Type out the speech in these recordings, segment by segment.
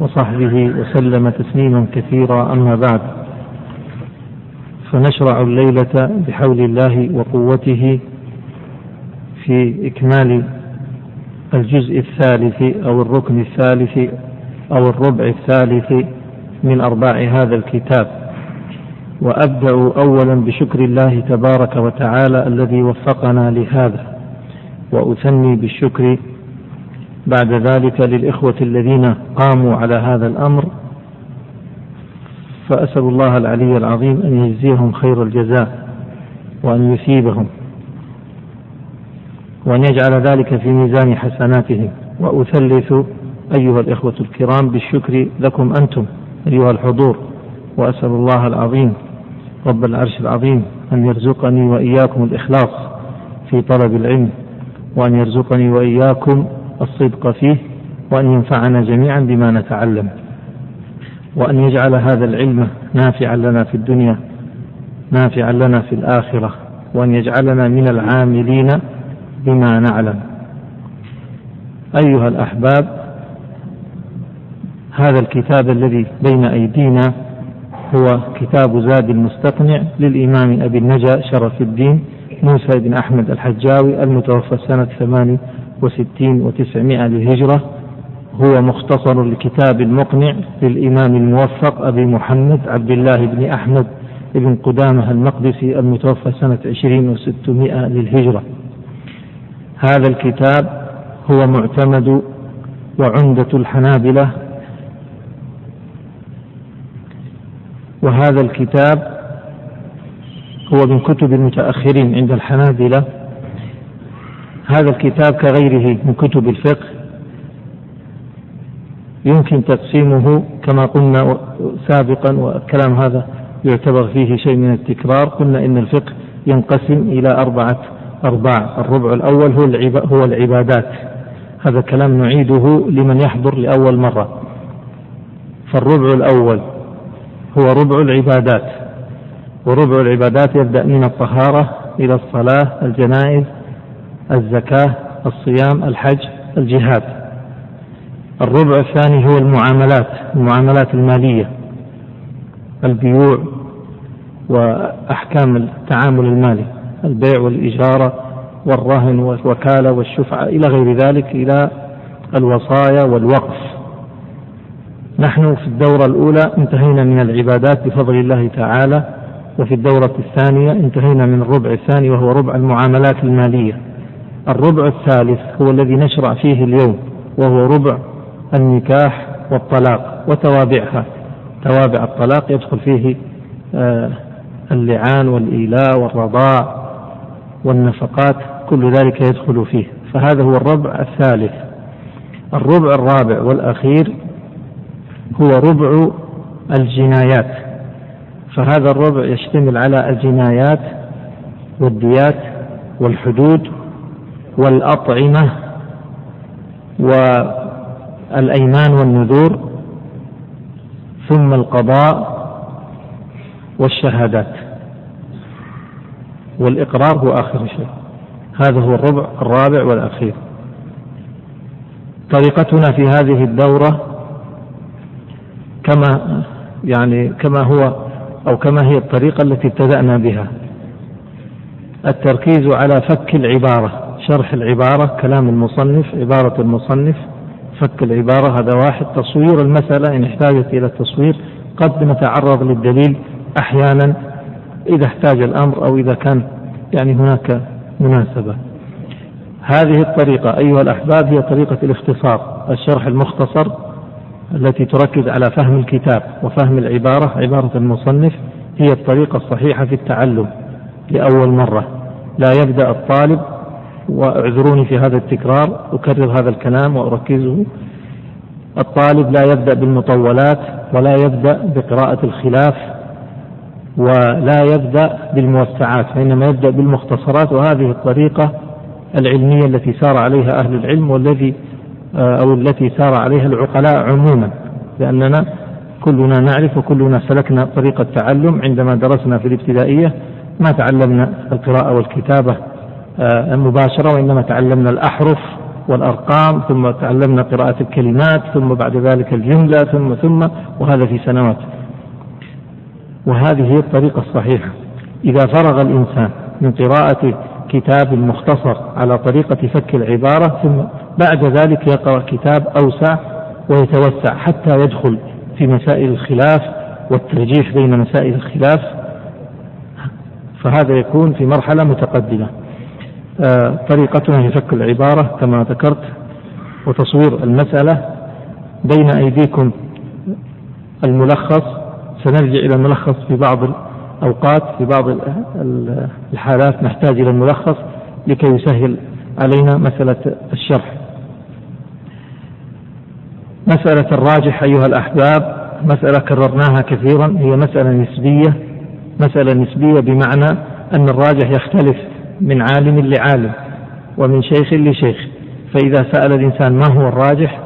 وصحبه وسلم تسليما كثيرا أما بعد فنشرع الليلة بحول الله وقوته في إكمال الجزء الثالث أو الركن الثالث أو الربع الثالث من أرباع هذا الكتاب. وأبدأ أولا بشكر الله تبارك وتعالى الذي وفقنا لهذا وأثني بالشكر بعد ذلك للإخوة الذين قاموا على هذا الأمر فأسأل الله العلي العظيم أن يجزيهم خير الجزاء وأن يثيبهم وأن يجعل ذلك في ميزان حسناتهم. وأثلث أيها الإخوة الكرام بالشكر لكم أنتم أيها الحضور وأسأل الله العظيم رب العرش العظيم أن يرزقني وإياكم الإخلاص في طلب العلم وأن يرزقني وإياكم الصدق فيه وأن ينفعنا جميعا بما نتعلم وأن يجعل هذا العلم نافعا لنا في الدنيا نافعا لنا في الآخرة وأن يجعلنا من العاملين بما نعلم. أيها الأحباب هذا الكتاب الذي بين أيدينا هو كتاب زاد المستقنع للإمام أبي النجا شرف الدين موسى بن أحمد الحجاوي المتوفى سنة ثمان وستين وتسعمائة للهجرة هو مختصر الكتاب المقنع للإمام الموفق أبي محمد عبد الله بن أحمد بن قدامة المقدسي المتوفى سنة عشرين وستمائة للهجرة. هذا الكتاب هو معتمد وعمدة الحنابلة. وهذا الكتاب هو من كتب المتأخرين عند الحنابلة. هذا الكتاب كغيره من كتب الفقه يمكن تقسيمه كما قلنا سابقا والكلام هذا يعتبر فيه شيء من التكرار. قلنا إن الفقه ينقسم إلى أربعة أرباع. الربع الأول هو هو العبادات. هذا كلام نعيده لمن يحضر لأول مرة. فالربع الأول هو ربع العبادات. وربع العبادات يبدأ من الطهارة إلى الصلاة الجنائز الزكاة الصيام الحج الجهاد. الربع الثاني هو المعاملات المعاملات المالية البيوع وأحكام التعامل المالي البيع والإجارة والرهن والوكالة والشفعة إلى غير ذلك إلى الوصايا والوقف. نحن في الدورة الأولى انتهينا من العبادات بفضل الله تعالى وفي الدورة الثانية انتهينا من الربع الثاني وهو ربع المعاملات المالية. الربع الثالث هو الذي نشرع فيه اليوم وهو ربع النكاح والطلاق وتوابعها. توابع الطلاق يدخل فيه آه، اللعان والإيلاء والرضاع والنفقات كل ذلك يدخل فيه. فهذا هو الربع الثالث. الربع الرابع والأخير هو ربع الجنايات. فهذا الربع يشتمل على الجنايات والديات والحدود والأطعمة والأيمان والنذور ثم القضاء والشهادات. والإقرار هو آخر شيء. هذا هو الربع الرابع والأخير. طريقتنا في هذه الدورة كما يعني كما هو أو كما هي الطريقة التي ابتدأنا بها. التركيز على فك العبارة. شرح العبارة كلام المصنف عبارة المصنف فك العبارة هذا واحد. تصوير المسألة إن احتاجت إلى التصوير قد نتعرض للدليل أحيانا إذا احتاج الأمر أو إذا كان يعني هناك مناسبة. هذه الطريقة أيها الأحباب هي طريقة الاختصار الشرح المختصر التي تركز على فهم الكتاب وفهم العبارة عبارة المصنف هي الطريقة الصحيحة في التعلم لأول مرة. لا يبدأ الطالب واعذروني في هذا التكرار أكرر هذا الكلام وأركزه. الطالب لا يبدأ بالمطولات ولا يبدأ بقراءة الخلاف ولا يبدأ بالموسعات وإنما يبدأ بالمختصرات وهذه الطريقة العلمية التي سار عليها أهل العلم والذي آه، أو التي سار عليها العقلاء عموما لأننا كلنا نعرف وكلنا سلكنا طريق التعلم. عندما درسنا في الابتدائية ما تعلمنا القراءة والكتابة مباشرة وإنما تعلمنا الأحرف والأرقام ثم تعلمنا قراءة الكلمات ثم بعد ذلك الجملة ثم ثم وهذا في سنوات. وهذه هي الطريقة الصحيحة. إذا فرغ الإنسان من قراءة كتاب مختصر على طريقة فك العبارة ثم بعد ذلك يقرأ كتاب أوسع ويتوسع حتى يدخل في مسائل الخلاف والترجيح بين مسائل الخلاف فهذا يكون في مرحلة متقدمة. طريقتنا هي فك العبارة كما ذكرت وتصوير المسألة بين أيديكم الملخص. سنرجع إلى الملخص في بعض الأوقات في بعض الحالات نحتاج إلى الملخص لكي يسهل علينا مسألة الشرح. مسألة الراجح أيها الأحباب مسألة كررناها كثيرا هي مسألة نسبية. مسألة نسبية بمعنى أن الراجح يختلف من عالم لعالم ومن شيخ لشيخ. فإذا سأل الإنسان ما هو الراجح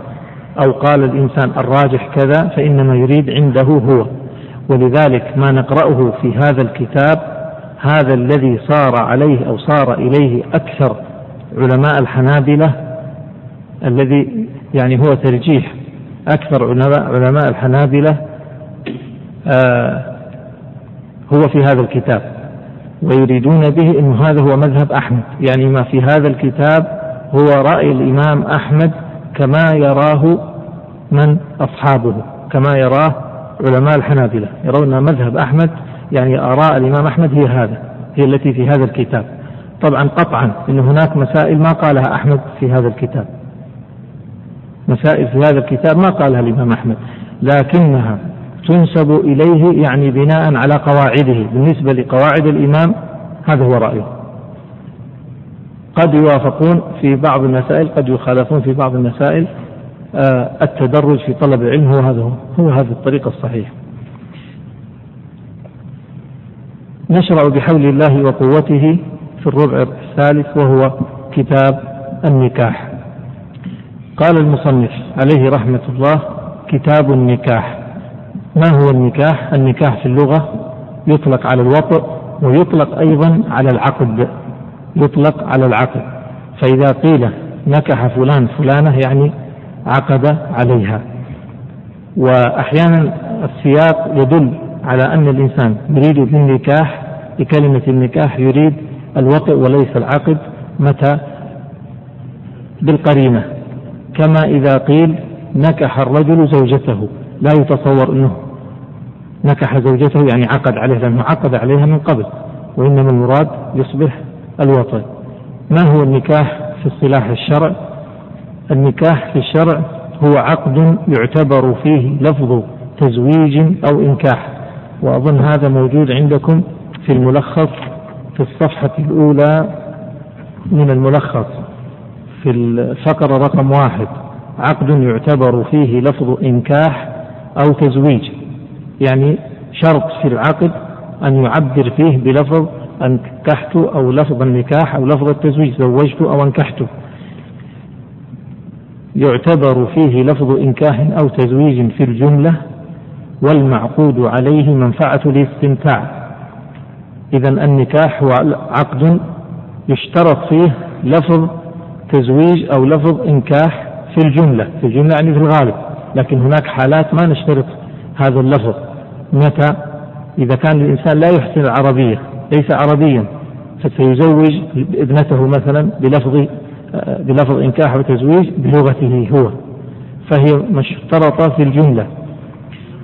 أو قال الإنسان الراجح كذا فإنما يريد عنده هو. ولذلك ما نقرأه في هذا الكتاب هذا الذي صار عليه أو صار إليه أكثر علماء الحنابلة الذي يعني هو ترجيح أكثر علماء الحنابلة آه هو في هذا الكتاب. ويريدون به أن هذا هو مذهب أحمد. يعني ما في هذا الكتاب هو رأي الإمام أحمد كما يراه من أصحابه كما يراه علماء الحنابلة. يرون مذهب أحمد يعني آراء الإمام أحمد هي هذا هي التي في هذا الكتاب. طبعا قطعا أن هناك مسائل ما قالها أحمد في هذا الكتاب. مسائل في هذا الكتاب ما قالها الإمام أحمد لكنها تنسب إليه يعني بناء على قواعده. بالنسبة لقواعد الإمام هذا هو رأيه. قد يوافقون في بعض المسائل قد يخالفون في بعض المسائل آه التدرج في طلب العلم هو هذا هو, هذه الطريقة الصحيحة نشرع بحول الله وقوته في الربع الثالث وهو كتاب النكاح. قال المصنف عليه رحمة الله كتاب النكاح. ما هو النكاح؟ النكاح في اللغة يطلق على الوطء ويطلق أيضا على العقد يطلق على العقد. فإذا قيل نكح فلان فلانة يعني عقد عليها. وأحيانا السياق يدل على أن الإنسان يريد بالنكاح بكلمة النكاح يريد الوطئ وليس العقد متى؟ بالقرينة. كما إذا قيل نكح الرجل زوجته. لا يتصور أنه نكح زوجته يعني عقد عليها لأنه عقد عليها من قبل وإنما المراد يصبح الوطن. ما هو النكاح في اصطلاح الشرع؟ النكاح في الشرع هو عقد يعتبر فيه لفظ تزويج أو إنكاح وأظن هذا موجود عندكم في الملخص في الصفحة الأولى من الملخص في الفقرة رقم واحد. عقد يعتبر فيه لفظ إنكاح أو تزويج. يعني شرط في العقد أن يعبر فيه بلفظ أنكحت أو لفظ النكاح أو لفظ التزويج زوجت أو أنكحت. يعتبر فيه لفظ إنكاح أو تزويج في الجملة والمعقود عليه منفعة الاستمتاع. إذا النكاح هو عقد يشترط فيه لفظ تزويج أو لفظ إنكاح في الجملة في الجملة يعني في الغالب. لكن هناك حالات ما نشترط هذا اللفظ متى إذا كان الإنسان لا يحسن العربية ليس عربيا فسيزوج ابنته مثلا بلفظ بلفظ إنكاح وتزويج بلغته هو فهي مشترطة في الجملة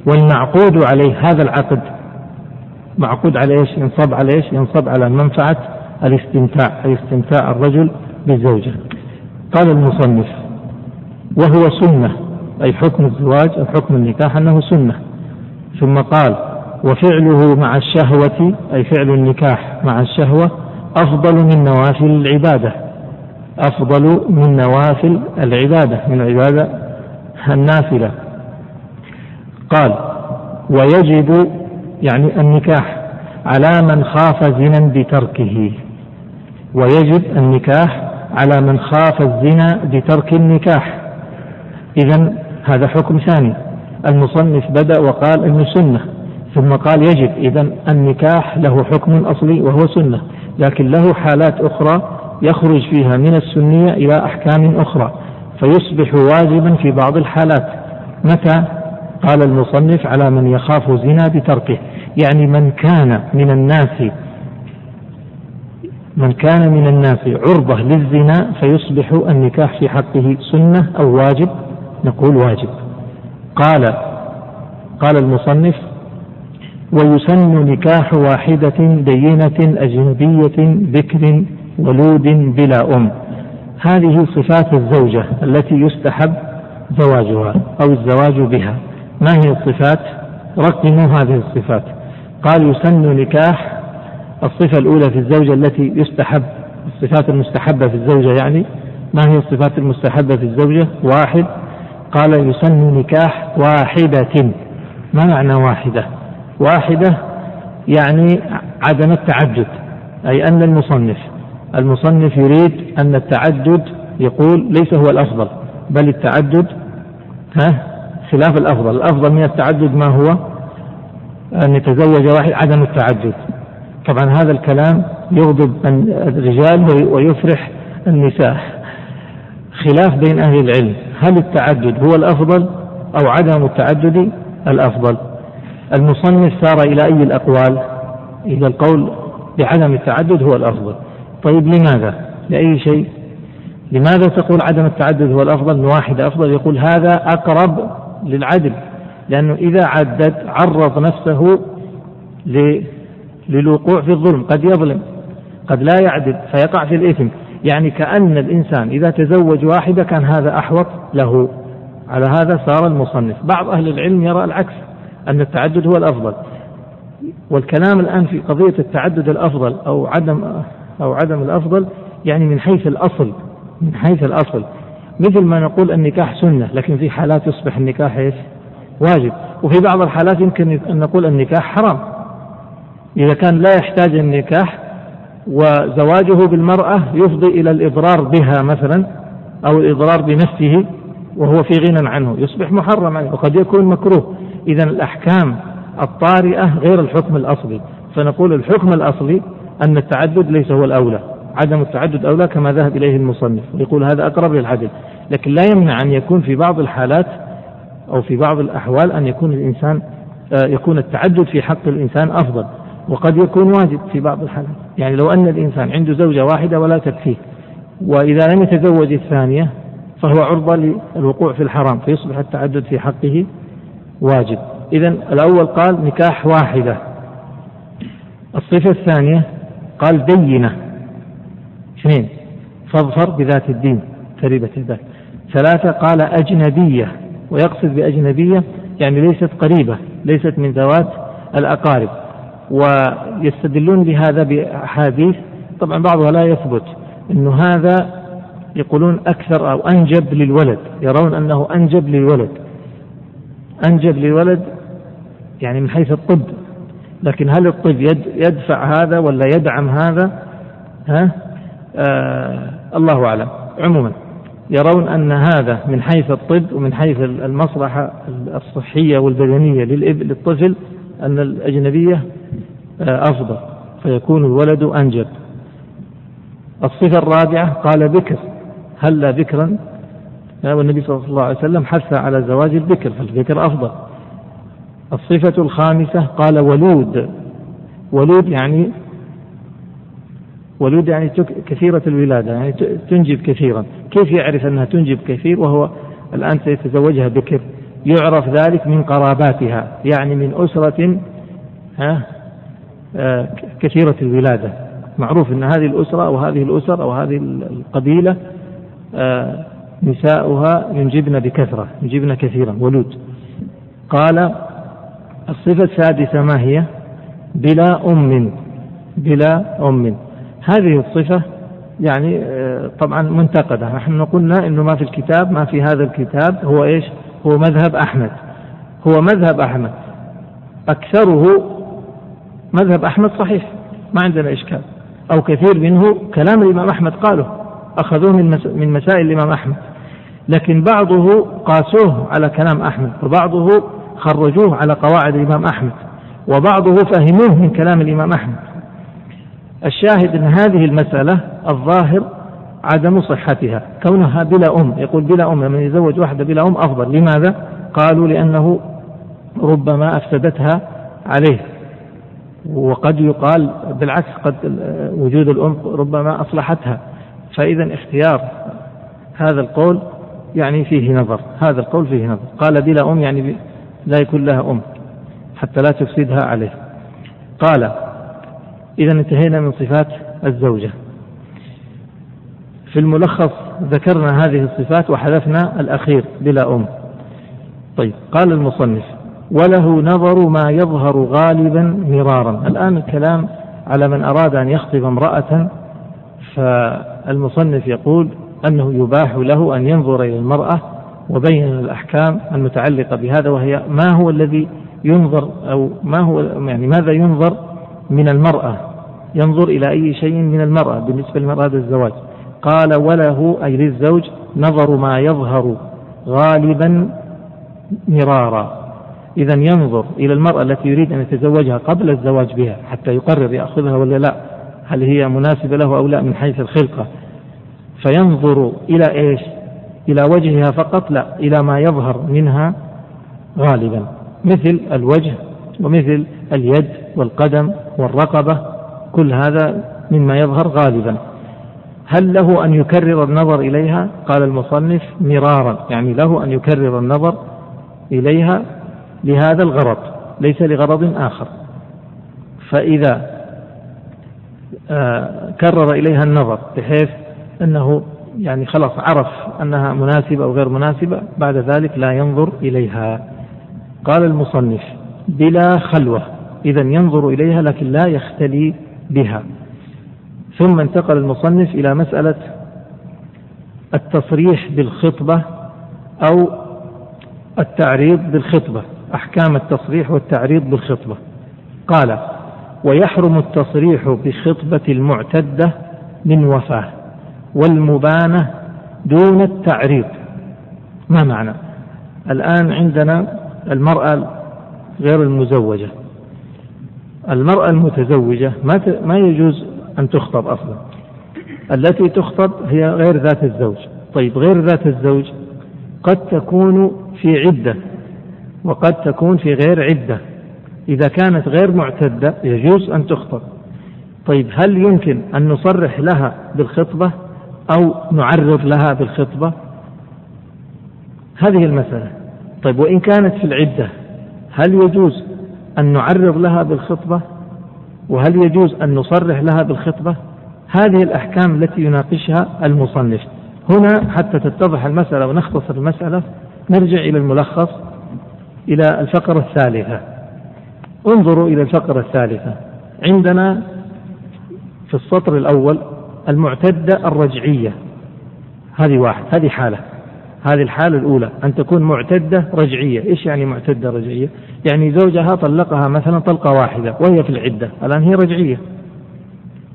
والمعقود عليه هذا العقد معقود على إيش؟ ينصب على إيش؟ ينصب على منفعة الاستمتاع أي استمتاع الرجل بالزوجة. قال المصنف: وهو سنة أي حكم الزواج أو حكم النكاح أنه سنة. ثم قال: وفعله مع الشهوة أي فعل النكاح مع الشهوة أفضل من نوافل العبادة. أفضل من نوافل العبادة من العبادة النافلة قال ويجب يعني النكاح على من خاف زنا بتركه ويجب النكاح على من خاف الزنا بترك النكاح إذا هذا حكم ثاني. المصنف بدأ وقال إنه سنة ثم قال يجب إذا النكاح له حكم أصلي وهو سنة لكن له حالات أخرى يخرج فيها من السنية إلى أحكام أخرى فيصبح واجبا في بعض الحالات. متى؟ قال المصنف على من يخاف زنا بتركه. يعني من كان من الناس من كان من الناس عرضة للزنا فيصبح النكاح في حقه سنة أو واجب. نقول واجب. قال قال المصنف ويسن نكاح واحدة دينة أجنبية ذكر ولود بلا أم. هذه صفات الزوجة التي يستحب زواجها أو الزواج بها. ما هي الصفات؟ رقموا هذه الصفات. قال يسن نكاح الصفة الأولى في الزوجة التي يستحب الصفات المستحبة في الزوجة يعني. ما هي الصفات المستحبة في الزوجة؟ واحد قال يسن نكاح واحدة. ما معنى واحدة؟ واحدة يعني عدم التعدد أي أن المصنف المصنف يريد أن التعدد يقول ليس هو الأفضل بل التعدد ها؟ خلاف الأفضل الأفضل من التعدد ما هو؟ أن يتزوج واحد عدم التعدد. طبعا هذا الكلام يغضب الرجال ويفرح النساء. خلاف بين أهل العلم. هل التعدد هو الأفضل أو عدم التعدد الأفضل؟ المصنف سار إلى أي الأقوال؟ إلى القول بعدم التعدد هو الأفضل. طيب لماذا؟ لأي شيء؟ لماذا تقول عدم التعدد هو الأفضل؟ واحد أفضل يقول هذا أقرب للعدل لأنه إذا عدد عرض نفسه للوقوع في الظلم قد يظلم قد لا يعدل فيقع في الإثم. يعني كأن الإنسان إذا تزوج واحدة كان هذا أحوط له. على هذا صار المصنف. بعض أهل العلم يرى العكس أن التعدد هو الأفضل. والكلام الآن في قضية التعدد الأفضل أو عدم أو عدم الأفضل يعني من حيث الأصل من حيث الأصل. مثل ما نقول النكاح سنة لكن في حالات يصبح النكاح إيش؟ واجب. وفي بعض الحالات يمكن أن نقول النكاح حرام. إذا كان لا يحتاج النكاح وزواجه بالمرأة يفضي إلى الإضرار بها مثلا أو الإضرار بنفسه وهو في غنى عنه يصبح محرما وقد يكون مكروه. إذا الأحكام الطارئة غير الحكم الأصلي. فنقول الحكم الأصلي أن التعدد ليس هو الأولى عدم التعدد أولى كما ذهب إليه المصنف يقول هذا أقرب للعدل. لكن لا يمنع أن يكون في بعض الحالات أو في بعض الأحوال أن يكون الإنسان آه، يكون التعدد في حق الإنسان أفضل. وقد يكون واجب في بعض الحالات. يعني لو أن الإنسان عنده زوجة واحدة ولا تكفيه وإذا لم يتزوج الثانية فهو عرضة للوقوع في الحرام فيصبح التعدد في حقه واجب. إذا الأول قال نكاح واحدة. الصفة الثانية قال دينة اثنين فاظفر بذات الدين تربت يداك ثلاثة قال أجنبية. ويقصد بأجنبية يعني ليست قريبة ليست من ذوات الأقارب. ويستدلون بهذا بأحاديث. طبعا بعضها لا يثبت أنه هذا يقولون أكثر أو أنجب للولد يرون أنه أنجب للولد. أنجب للولد يعني من حيث الطب. لكن هل الطب يدفع هذا ولا يدعم هذا؟ ها؟ آه الله أعلم. عموما يرون أن هذا من حيث الطب ومن حيث المصلحة الصحية والبدنية للطفل أن الأجنبية أفضل فيكون الولد أنجب. الصفة الرابعة قال بكر هل بكرا؟ والنبي صلى الله عليه وسلم حث على زواج البكر فالبكر أفضل. الصفة الخامسة قال ولود. ولود يعني ولود يعني كثيرة الولادة يعني تنجب كثيرا. كيف يعرف أنها تنجب كثير؟ وهو الآن سيتزوجها بكر. يعرف ذلك من قراباتها يعني من أسرة ها آه كثيرة الولادة. معروف أن هذه الأسرة أو هذه الأسر أو هذه القبيلة آه نساؤها ينجبن بكثرة ينجبن كثيرا ولود. قال الصفة السادسة ما هي؟ بلا أم بلا أم. هذه الصفة يعني آه، طبعا منتقدة. نحن قلنا إنه ما في الكتاب ما في هذا الكتاب هو إيش؟ هو مذهب أحمد. هو مذهب أحمد. أكثره مذهب أحمد صحيح ما عندنا إشكال. أو كثير منه كلام الإمام أحمد قاله أخذوه من مسائل الإمام أحمد. لكن بعضه قاسوه على كلام أحمد وبعضه خرجوه على قواعد الإمام أحمد وبعضه فهموه من كلام الإمام أحمد. الشاهد أن هذه المسألة الظاهر عدم صحتها كونها بلا أم يقول بلا أم من يزوج واحدة بلا أم أفضل. لماذا؟ قالوا لأنه ربما أفسدتها عليه. وقد يقال بالعكس قد وجود الأم ربما أصلحتها. فإذا اختيار هذا القول يعني فيه نظر هذا القول فيه نظر. قال بلا أم يعني لا يكون لها أم حتى لا تفسدها عليه. قال إذا انتهينا من صفات الزوجة. في الملخص ذكرنا هذه الصفات وحذفنا الأخير بلا أم. طيب قال المصنف وله نظر ما يظهر غالبا مرارا. الآن الكلام على من أراد أن يخطب امرأة فالمصنف يقول أنه يباح له أن ينظر إلى المرأة وبين الأحكام المتعلقة بهذا وهي ما هو الذي ينظر أو ما هو يعني ماذا ينظر من المرأة؟ ينظر إلى أي شيء من المرأة بالنسبة لمرأة الزواج. قال وله أي للزوج نظر ما يظهر غالبا مرارا. إذا ينظر إلى المرأة التي يريد أن يتزوجها قبل الزواج بها حتى يقرر يأخذها ولا لا هل هي مناسبة له أو لا من حيث الخلقة. فينظر إلى إيش؟ إلى وجهها فقط لا إلى ما يظهر منها غالبا مثل الوجه ومثل اليد والقدم والرقبة كل هذا مما يظهر غالبا. هل له أن يكرر النظر إليها؟ قال المصنف مرارا يعني له أن يكرر النظر إليها لهذا الغرض ليس لغرض آخر. فإذا آه، كرر إليها النظر بحيث أنه يعني خلاص عرف أنها مناسبة أو غير مناسبة بعد ذلك لا ينظر إليها. قال المصنف بلا خلوة. إذا ينظر إليها لكن لا يختلي بها. ثم انتقل المصنف إلى مسألة التصريح بالخطبة أو التعريض بالخطبة. أحكام التصريح والتعريض بالخطبة. قال ويحرم التصريح بخطبة المعتدة من وفاة والمبانة دون التعريض. ما معنى؟ الآن عندنا المرأة غير المزوجة. المرأة المتزوجة ما ما يجوز أن تخطب أصلا. التي تخطب هي غير ذات الزوج. طيب غير ذات الزوج قد تكون في عدة. وقد تكون في غير عدة. إذا كانت غير معتدة يجوز أن تخطب. طيب هل يمكن أن نصرح لها بالخطبة أو نعرض لها بالخطبة؟ هذه المسألة. طيب وإن كانت في العدة هل يجوز أن نعرض لها بالخطبة؟ وهل يجوز أن نصرح لها بالخطبة؟ هذه الأحكام التي يناقشها المصنف. هنا حتى تتضح المسألة ونختصر المسألة نرجع إلى الملخص. إلى الفقرة الثالثة. انظروا إلى الفقرة الثالثة. عندنا في السطر الأول المعتدة الرجعية. هذه واحد هذه حالة. هذه الحالة الأولى أن تكون معتدة رجعية. إيش يعني معتدة رجعية؟ يعني زوجها طلقها مثلا طلقة واحدة وهي في العدة الآن هي رجعية.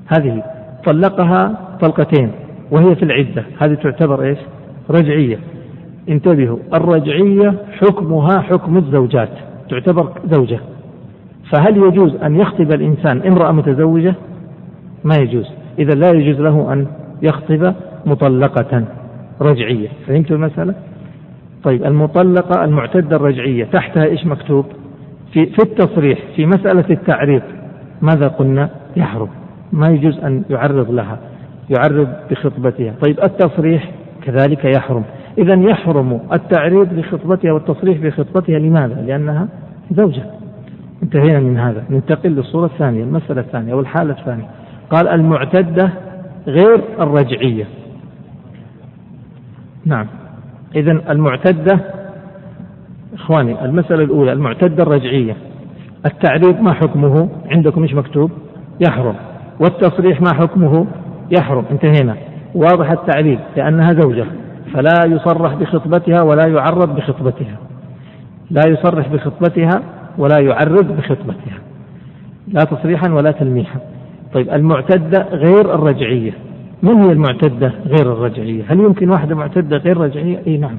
هذه طلقها طلقتين وهي في العدة. هذه تعتبر إيش؟ رجعية. انتبهوا الرجعية حكمها حكم الزوجات تعتبر زوجة. فهل يجوز أن يخطب الإنسان امرأة متزوجة؟ ما يجوز. إذا لا يجوز له أن يخطب مطلقة رجعية. فهمت المسألة؟ طيب المطلقة المعتدة الرجعية تحتها إيش مكتوب؟ في, في التصريح في مسألة التعريض ماذا قلنا؟ يحرم. ما يجوز أن يعرض لها يعرض بخطبتها. طيب التصريح كذلك يحرم. إذا يحرم التعريض بخطبتها والتصريح بخطبتها لماذا؟ لأنها زوجة. انتهينا من هذا. ننتقل للصورة الثانية المسألة الثانية أو الحالة الثانية. قال المعتدة غير الرجعية. نعم. إذا المعتدة إخواني المسألة الأولى المعتدة الرجعية. التعريض ما حكمه؟ عندكم إيش مكتوب؟ يحرم. والتصريح ما حكمه؟ يحرم. انتهينا. واضح التعريض لأنها زوجة. فلا يصرح بخطبتها ولا يعرض بخطبتها. لا يصرح بخطبتها ولا يعرض بخطبتها. لا تصريحا ولا تلميحا. طيب المعتدة غير الرجعية. من هي المعتدة غير الرجعية؟ هل يمكن واحدة معتدة غير رجعية إي نعم.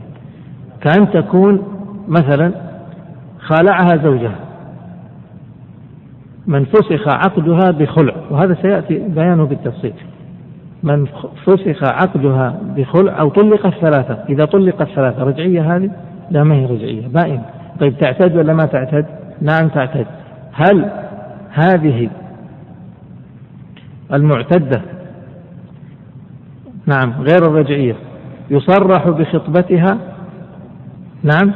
كأن تكون مثلا خالعها زوجها. من فسخ عقدها بخلع. وهذا سيأتي بيانه بالتفصيل. من فسخ عقدها بخلع أو طلق الثلاثة. إذا طلق الثلاثة رجعية هذه؟ لا ما هي رجعية بائن. طيب تعتد ولا ما تعتد نعم تعتد هل هذه المعتدة نعم غير الرجعية يصرح بخطبتها؟ نعم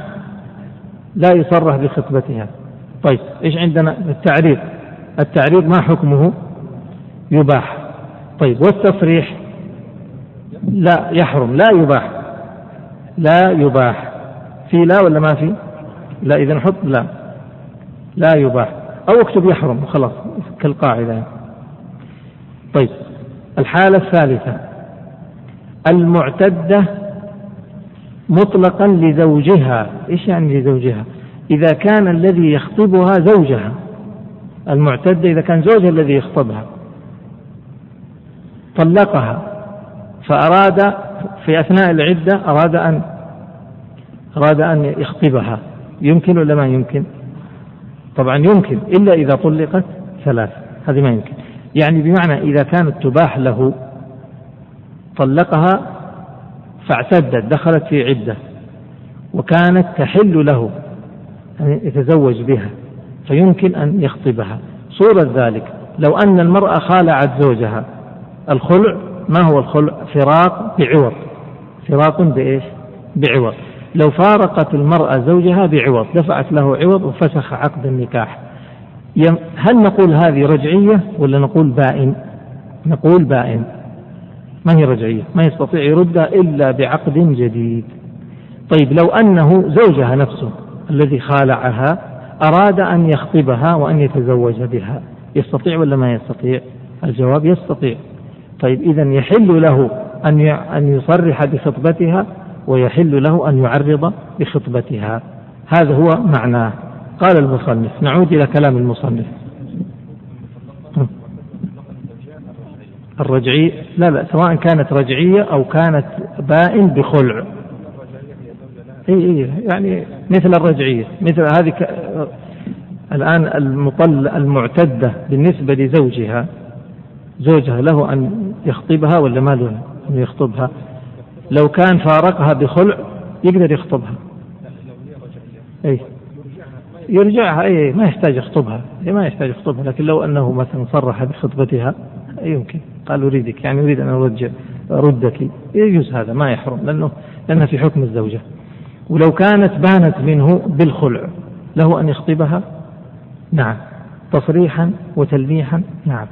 لا يصرح بخطبتها. طيب إيش عندنا؟ التعريض. التعريض ما حكمه؟ يباح. طيب والتصريح لا يحرم لا يباح لا يباح. في لا ولا ما في؟ لا إذا نحط لا لا يباح. أو اكتب يحرم خلاص كالقاعدة. طيب الحالة الثالثة المعتدة مطلقا لزوجها. إيش يعني لزوجها؟ إذا كان الذي يخطبها زوجها المعتدة إذا كان زوجها الذي يخطبها. طلقها فأراد في أثناء العدة أراد أن أراد أن يخطبها. يمكن ولا ما يمكن؟ طبعا يمكن إلا إذا طلقت ثلاث هذه ما يمكن. يعني بمعنى إذا كانت تباح له طلقها فاعتدت دخلت في عدة وكانت تحل له أن يتزوج بها فيمكن أن يخطبها. صورة ذلك لو أن المرأة خالعت زوجها الخلع ما هو الخلع؟ فراق بعوض. فراق بإيش؟ بعوض. لو فارقت المرأة زوجها بعوض دفعت له عوض وفسخ عقد النكاح. هل نقول هذه رجعية ولا نقول بائن؟ نقول بائن. ما هي رجعية؟ ما يستطيع يردها إلا بعقد جديد. طيب لو أنه زوجها نفسه الذي خالعها أراد أن يخطبها وأن يتزوج بها يستطيع ولا ما يستطيع؟ الجواب يستطيع. طيب إذا يحل له أن أن يصرح بخطبتها ويحل له أن يعرض بخطبتها. هذا هو معناه. قال المصنف نعود إلى كلام المصنف. الرجعية لا لا سواء كانت رجعية أو كانت بائن بخلع. إي إي يعني مثل الرجعية مثل هذه ك... الآن المطل المعتدة بالنسبة لزوجها. زوجها له أن يخطبها ولا ما له أن يخطبها؟ لو كان فارقها بخلع يقدر يخطبها. أي. يرجعها أي ما يحتاج يخطبها. ما يحتاج يخطبها. لكن لو أنه مثلا صرح بخطبتها يمكن. قال أريدك يعني أريد أن أرجع أردك. يجوز هذا ما يحرم لأنه لأنها في حكم الزوجة. ولو كانت بانت منه بالخلع له أن يخطبها؟ نعم. تصريحا وتلميحا؟ نعم.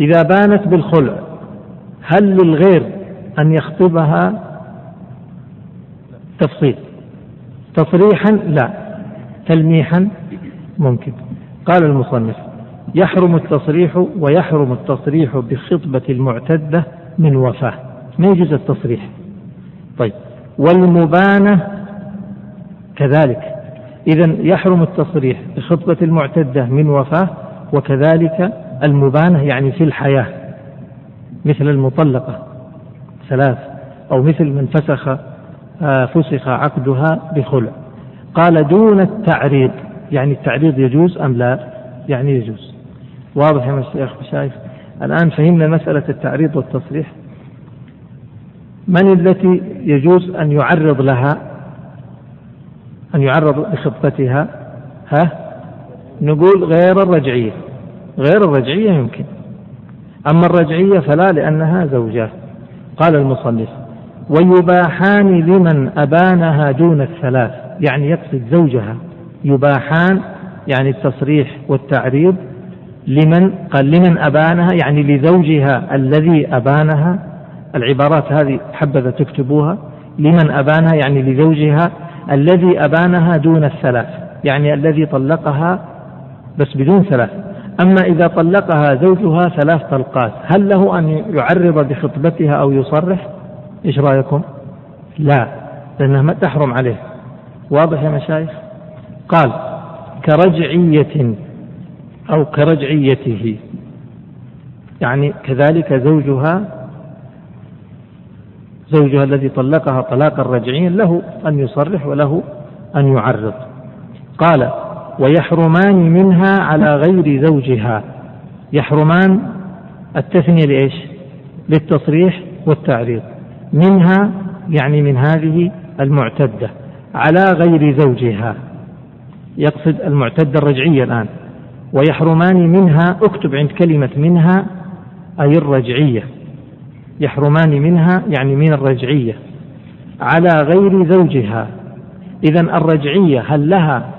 إذا بانت بالخلع هل للغير أن يخطبها؟ تفصيل. تصريحا؟ لا. تلميحا؟ ممكن. قال المصنف يحرم التصريح ويحرم التصريح بخطبة المعتدة من وفاة. ما يجوز التصريح؟ طيب. والمبانة؟ كذلك. إذا يحرم التصريح بخطبة المعتدة من وفاة وكذلك المبانة يعني في الحياة مثل المطلقة ثلاث أو مثل من فسخ آه، فسخ عقدها بخلع. قال دون التعريض يعني التعريض يجوز أم لا؟ يعني يجوز. واضح يا شيخ شايف؟ الآن فهمنا مسألة التعريض والتصريح. من التي يجوز أن يعرض لها؟ أن يعرض لخطبتها؟ ها؟ نقول غير الرجعية. غير الرجعية يمكن. أما الرجعية فلا لأنها زوجات. قال المصنف ويباحان لمن أبانها دون الثلاث يعني يقصد زوجها. يباحان يعني التصريح والتعريض لمن قال لمن أبانها يعني لزوجها الذي أبانها. العبارات هذه حبذا تكتبوها. لمن أبانها يعني لزوجها الذي أبانها دون الثلاث يعني الذي طلقها بس بدون ثلاث. أما إذا طلقها زوجها ثلاث طلقات هل له أن يعرض بخطبتها أو يصرح؟ إيش رأيكم؟ لا لأنها ما تحرم عليه. واضح يا مشايخ؟ قال كرجعية أو كرجعيته. يعني كذلك زوجها زوجها الذي طلقها طلاقا رجعيا له أن يصرح وله أن يعرض. قال ويحرمان منها على غير زوجها. يحرمان التثنية لإيش؟ للتصريح والتعريض. منها يعني من هذه المعتدة على غير زوجها. يقصد المعتدة الرجعية الآن. ويحرمان منها اكتب عند كلمة منها أي الرجعية. يحرمان منها يعني من الرجعية. على غير زوجها. إذا الرجعية هل لها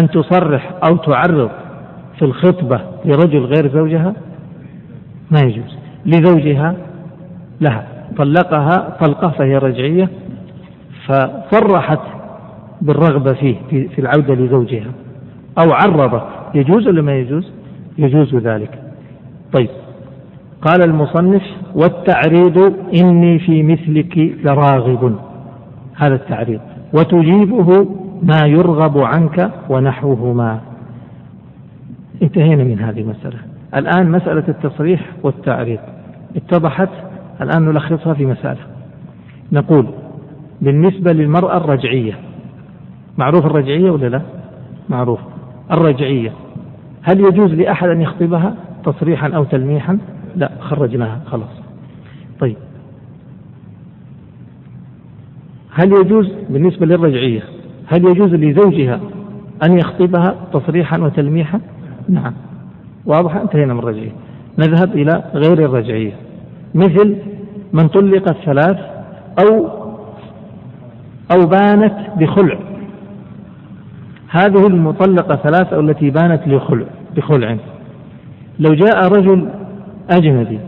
أن تصرح أو تعرض في الخطبة لرجل غير زوجها؟ ما يجوز. لزوجها لها. طلقها طلقة فهي رجعية فصرحت بالرغبة فيه في العودة لزوجها. أو عرضت. يجوز ولا ما يجوز؟ يجوز ذلك. طيب. قال المصنف والتعريض إني في مثلك لراغب. هذا التعريض. وتجيبه ما يرغب عنك ونحوهما. انتهينا من هذه المسألة. الآن مسألة التصريح والتعريض. اتضحت؟ الآن نلخصها في مسألة. نقول بالنسبة للمرأة الرجعية معروف الرجعية ولا لا؟ معروف. الرجعية هل يجوز لأحد أن يخطبها تصريحا أو تلميحا؟ لا خرجناها خلاص. طيب. هل يجوز بالنسبة للرجعية هل يجوز لزوجها أن يخطبها تصريحا وتلميحا؟ نعم. واضح؟ انتهينا من الرجعية. نذهب إلى غير الرجعية. مثل من طلق الثلاث أو أو بانت بخلع. هذه المطلقة ثلاث أو التي بانت لخلع بخلع. لو جاء رجل أجنبي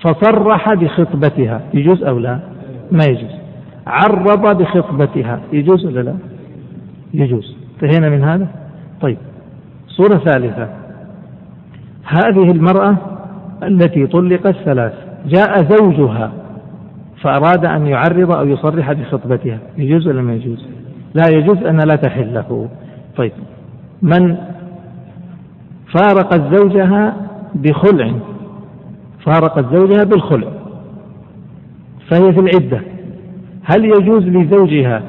فصرح بخطبتها يجوز أو لا؟ ما يجوز. عرض بخطبتها. يجوز ولا لا؟ يجوز. انتهينا من هذا؟ طيب. صورة ثالثة. هذه المرأة التي طلقت ثلاث. جاء زوجها فأراد أن يعرض أو يصرح بخطبتها. يجوز ولا ما يجوز؟ لا يجوز أن لا تحل له. طيب. من فارقت زوجها بخلع. فارقت زوجها بالخلع. فهي في العدة. هل يجوز لزوجها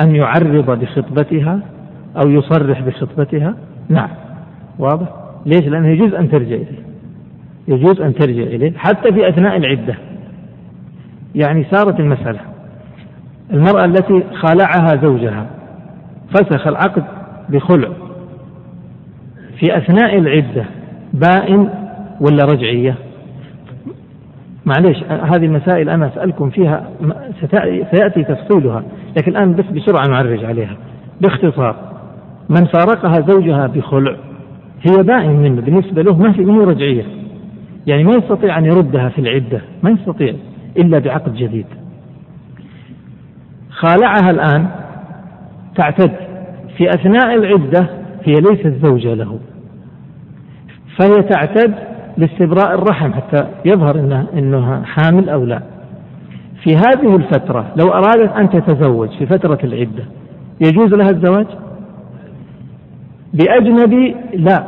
أن يعرض بخطبتها أو يصرح بخطبتها؟ نعم. واضح؟ ليش؟ لأنه يجوز أن ترجع إليه. يجوز أن ترجع إليه حتى في أثناء العدة. يعني صارت المسألة. المرأة التي خالعها زوجها فسخ العقد بخلع. في أثناء العدة بائن ولا رجعية؟ معليش هذه المسائل أنا أسألكم فيها سيأتي تفصيلها لكن الآن بس بسرعة نعرج عليها. باختصار من فارقها زوجها بخلع هي بائن منه بالنسبة له ما هي رجعية. يعني ما يستطيع أن يردها في العدة ما يستطيع إلا بعقد جديد. خالعها الآن تعتد في أثناء العدة هي ليست زوجة له. فهي تعتد لاستبراء الرحم حتى يظهر انها انها حامل أو لا. في هذه الفترة لو أرادت أن تتزوج في فترة العدة يجوز لها الزواج؟ بأجنبي لا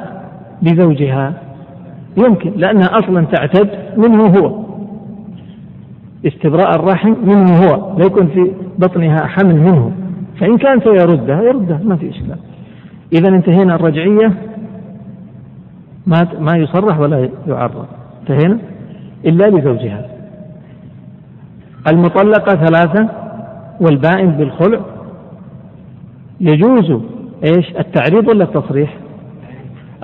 بزوجها يمكن لأنها أصلا تعتد منه هو. استبراء الرحم منه هو لا يكون في بطنها حمل منه. فإن كان سيردها يردها ما في إشكال. إذا انتهينا الرجعية. ما ما يصرح ولا يعرض. انتهينا؟ إلا لزوجها. المطلقة ثلاثة والبائن بالخلع. يجوز إيش؟ التعريض ولا التصريح؟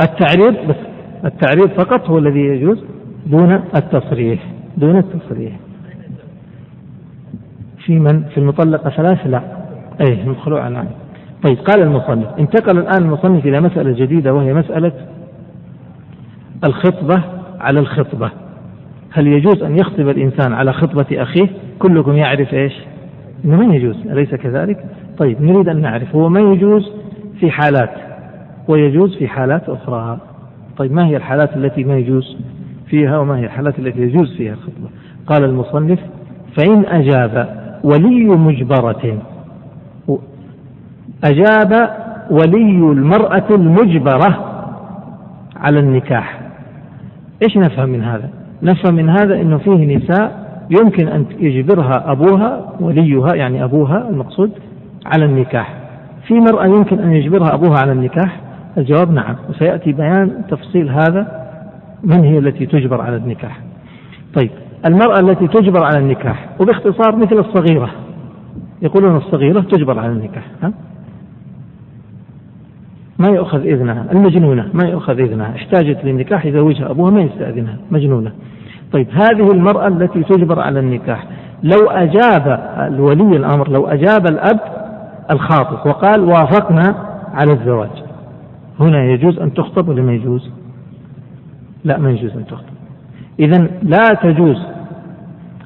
التعريض بس التعريض فقط هو الذي يجوز دون التصريح دون التصريح. في من؟ في المطلقة ثلاث لا. أي المخلوع نعم. طيب قال المصنف انتقل الآن المصنف إلى مسألة جديدة وهي مسألة الخطبة على الخطبة. هل يجوز أن يخطب الإنسان على خطبة أخيه؟ كلكم يعرف إيش؟ إنه ما يجوز أليس كذلك؟ طيب نريد أن نعرف هو ما يجوز في حالات ويجوز في حالات أخرى. طيب ما هي الحالات التي ما يجوز فيها وما هي الحالات التي يجوز فيها الخطبة؟ قال المصنف فإن أجاب ولي مجبرة أجاب ولي المرأة المجبرة على النكاح. إيش نفهم من هذا؟ نفهم من هذا إنه فيه نساء يمكن أن يجبرها أبوها وليها يعني أبوها المقصود على النكاح. في مرأة يمكن أن يجبرها أبوها على النكاح؟ الجواب نعم وسيأتي بيان تفصيل هذا من هي التي تجبر على النكاح. طيب المرأة التي تجبر على النكاح وباختصار مثل الصغيرة يقولون الصغيرة تجبر على النكاح ها؟ ما يؤخذ إذنها. المجنونة ما يؤخذ إذنها. احتاجت للنكاح يزوجها أبوها ما يستأذنها. مجنونة. طيب هذه المرأة التي تجبر على النكاح. لو أجاب الولي الأمر لو أجاب الأب الخاطب وقال وافقنا على الزواج هنا يجوز أن تخطب ولا ما يجوز؟ لا ما يجوز أن تخطب. إذا لا تجوز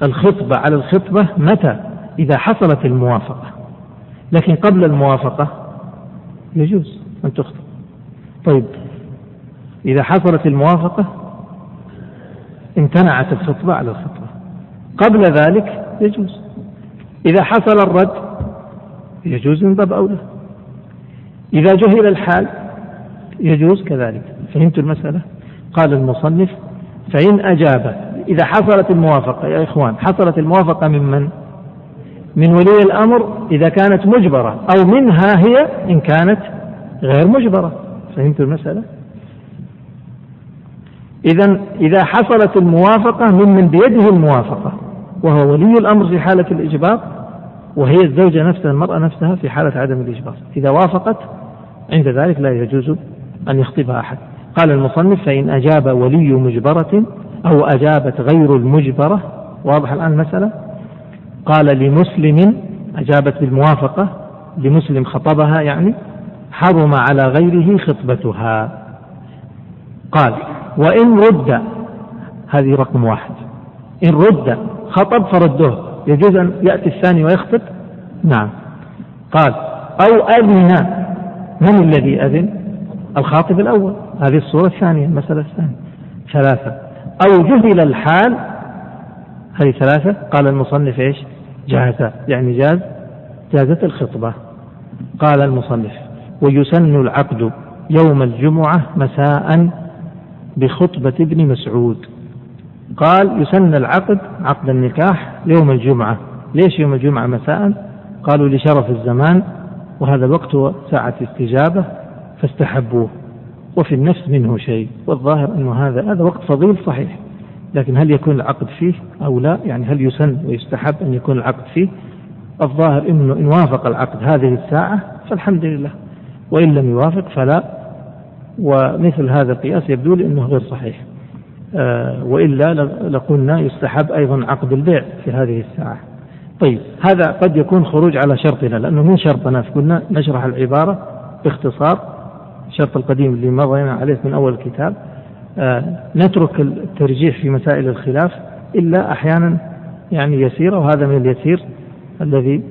الخطبة على الخطبة متى؟ إذا حصلت الموافقة. لكن قبل الموافقة يجوز. أن تخطب طيب إذا حصلت الموافقة امتنعت الخطبة على الخطبة. قبل ذلك يجوز. إذا حصل الرد يجوز من باب أولى. إذا جهل الحال يجوز كذلك. فهمت المسألة؟ قال المصنف فإن أجاب إذا حصلت الموافقة يا إخوان حصلت الموافقة ممن من ولي الأمر إذا كانت مجبرة أو منها هي إن كانت غير مجبرة. فهمت المسألة؟ إذا إذا حصلت الموافقة ممن بيده الموافقة وهو ولي الأمر في حالة الإجبار وهي الزوجة نفسها المرأة نفسها في حالة عدم الإجبار. إذا وافقت عند ذلك لا يجوز أن يخطبها أحد. قال المصنف فإن أجاب ولي مجبرة أو أجابت غير المجبرة واضح الآن المسألة؟ قال لمسلم أجابت بالموافقة لمسلم خطبها يعني حرم على غيره خطبتها. قال وإن رد هذه رقم واحد. إن رد خطب فردوه يجوز أن يأتي الثاني ويخطب؟ نعم. قال أو أذن من الذي أذن؟ الخاطب الأول. هذه الصورة الثانية المسألة الثانية. ثلاثة. أو جهل الحال؟ هذه ثلاثة. قال المصنف إيش؟ جاز يعني جاز؟ جازت الخطبة. قال المصنف ويسن العقد يوم الجمعة مساء بخطبة ابن مسعود. قال يسن العقد عقد النكاح يوم الجمعة. ليش يوم الجمعة مساء؟ قالوا لشرف الزمان وهذا هو ساعة استجابة فاستحبوه. وفي النفس منه شيء والظاهر أنه هذا هذا وقت فضيل صحيح. لكن هل يكون العقد فيه أو لا؟ يعني هل يسن ويستحب أن يكون العقد فيه؟ الظاهر أنه إن وافق العقد هذه الساعة فالحمد لله. وإن لم يوافق فلا ومثل هذا القياس يبدو لي أنه غير صحيح. آه وإلا لقلنا يستحب أيضا عقد البيع في هذه الساعة. طيب هذا قد يكون خروج على شرطنا لأنه من شرطنا؟ قلنا نشرح العبارة باختصار الشرط القديم اللي مضينا عليه من أول الكتاب. آه نترك الترجيح في مسائل الخلاف إلا أحيانا يعني يسيرة وهذا من اليسير الذي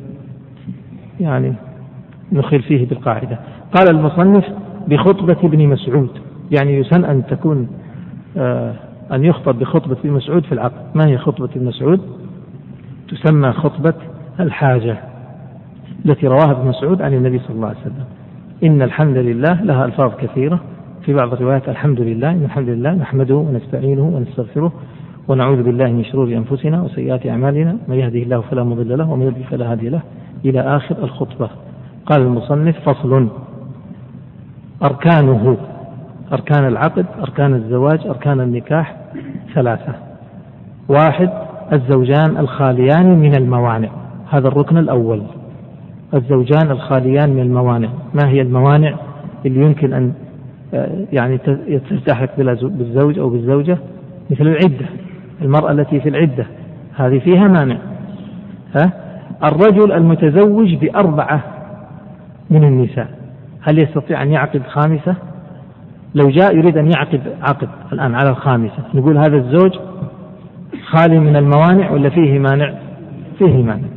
يعني نخل فيه بالقاعدة. قال المصنف بخطبة ابن مسعود. يعني يسن أن تكون آه أن يخطب بخطبة ابن مسعود في العقد. ما هي خطبة ابن مسعود؟ تسمى خطبة الحاجة التي رواها ابن مسعود عن النبي صلى الله عليه وسلم. إن الحمد لله لها ألفاظ كثيرة. في بعض الروايات الحمد لله إن الحمد لله نحمده ونستعينه ونستغفره ونعوذ بالله من شرور أنفسنا وسيئات أعمالنا. من يهده الله فلا مضل له ومن يضلل فلا هادي له. إلى آخر الخطبة. قال المصنف فصل. أركانه أركان العقد أركان الزواج أركان النكاح ثلاثة. واحد الزوجان الخاليان من الموانع. هذا الركن الأول. الزوجان الخاليان من الموانع. ما هي الموانع؟ اللي يمكن أن آه، يعني تلتحق بالزوج أو بالزوجة؟ مثل العدة. المرأة التي في العدة. هذه فيها مانع. ها؟ الرجل المتزوج بأربعة من النساء. هل يستطيع أن يعقد خامسة؟ لو جاء يريد أن يعقد عقد الآن على الخامسة نقول هذا الزوج خالي من الموانع ولا فيه مانع؟ فيه مانع.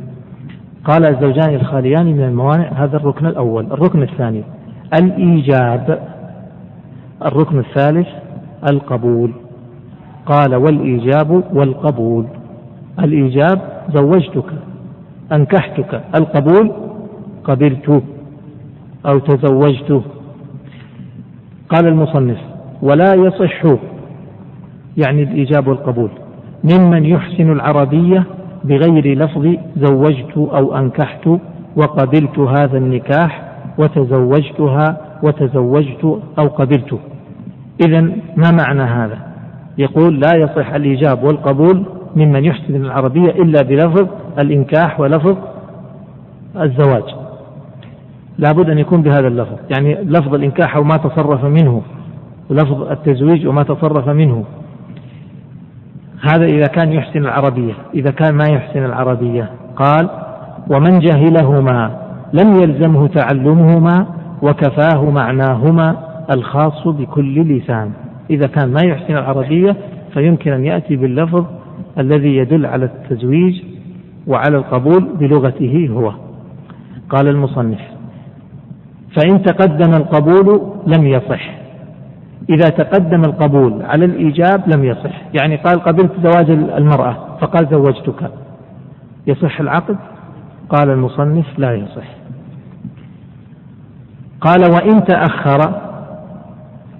قال الزوجان الخاليان من الموانع هذا الركن الأول. الركن الثاني الإيجاب. الركن الثالث القبول. قال والإيجاب والقبول. الإيجاب زوجتك أنكحتك. القبول قبلت. أو تزوجت قال المصنف ولا يصح يعني الإيجاب والقبول ممن يحسن العربية بغير لفظ زوجت أو أنكحت وقبلت هذا النكاح وتزوجتها وتزوجت أو قبلت إذا ما معنى هذا؟ يقول لا يصح الإيجاب والقبول ممن يحسن العربية إلا بلفظ الإنكاح ولفظ الزواج. لابد أن يكون بهذا اللفظ. يعني لفظ الإنكاح وما تصرف منه ولفظ التزويج وما تصرف منه. هذا إذا كان يحسن العربية. إذا كان ما يحسن العربية. قال ومن جهلهما لم يلزمه تعلمهما وكفاه معناهما الخاص بكل لسان. إذا كان ما يحسن العربية فيمكن أن يأتي باللفظ الذي يدل على التزويج وعلى القبول بلغته هو. قال المصنف فإن تقدم القبول لم يصح. إذا تقدم القبول على الإيجاب لم يصح. يعني قال قبلت زواج المرأة فقال زوجتك. يصح العقد؟ قال المصنف لا يصح. قال وإن تأخر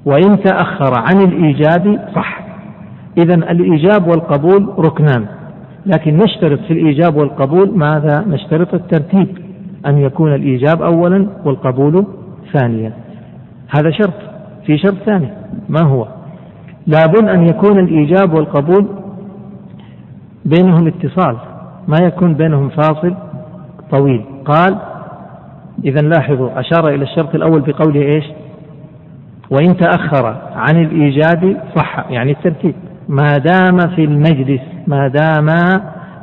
وإن تأخر عن الإيجاب صح. إذا الإيجاب والقبول ركنان. لكن نشترط في الإيجاب والقبول ماذا؟ نشترط الترتيب. أن يكون الإيجاب أولا والقبول ثانيا. هذا شرط في شرط ثاني. ما هو؟ لابد أن يكون الإيجاب والقبول بينهم اتصال ما يكون بينهم فاصل طويل. قال إذا لاحظوا أشار إلى الشرط الأول بقوله إيش؟ وإن تأخر عن الإيجاب صح يعني الترتيب. ما دام في المجلس ما دام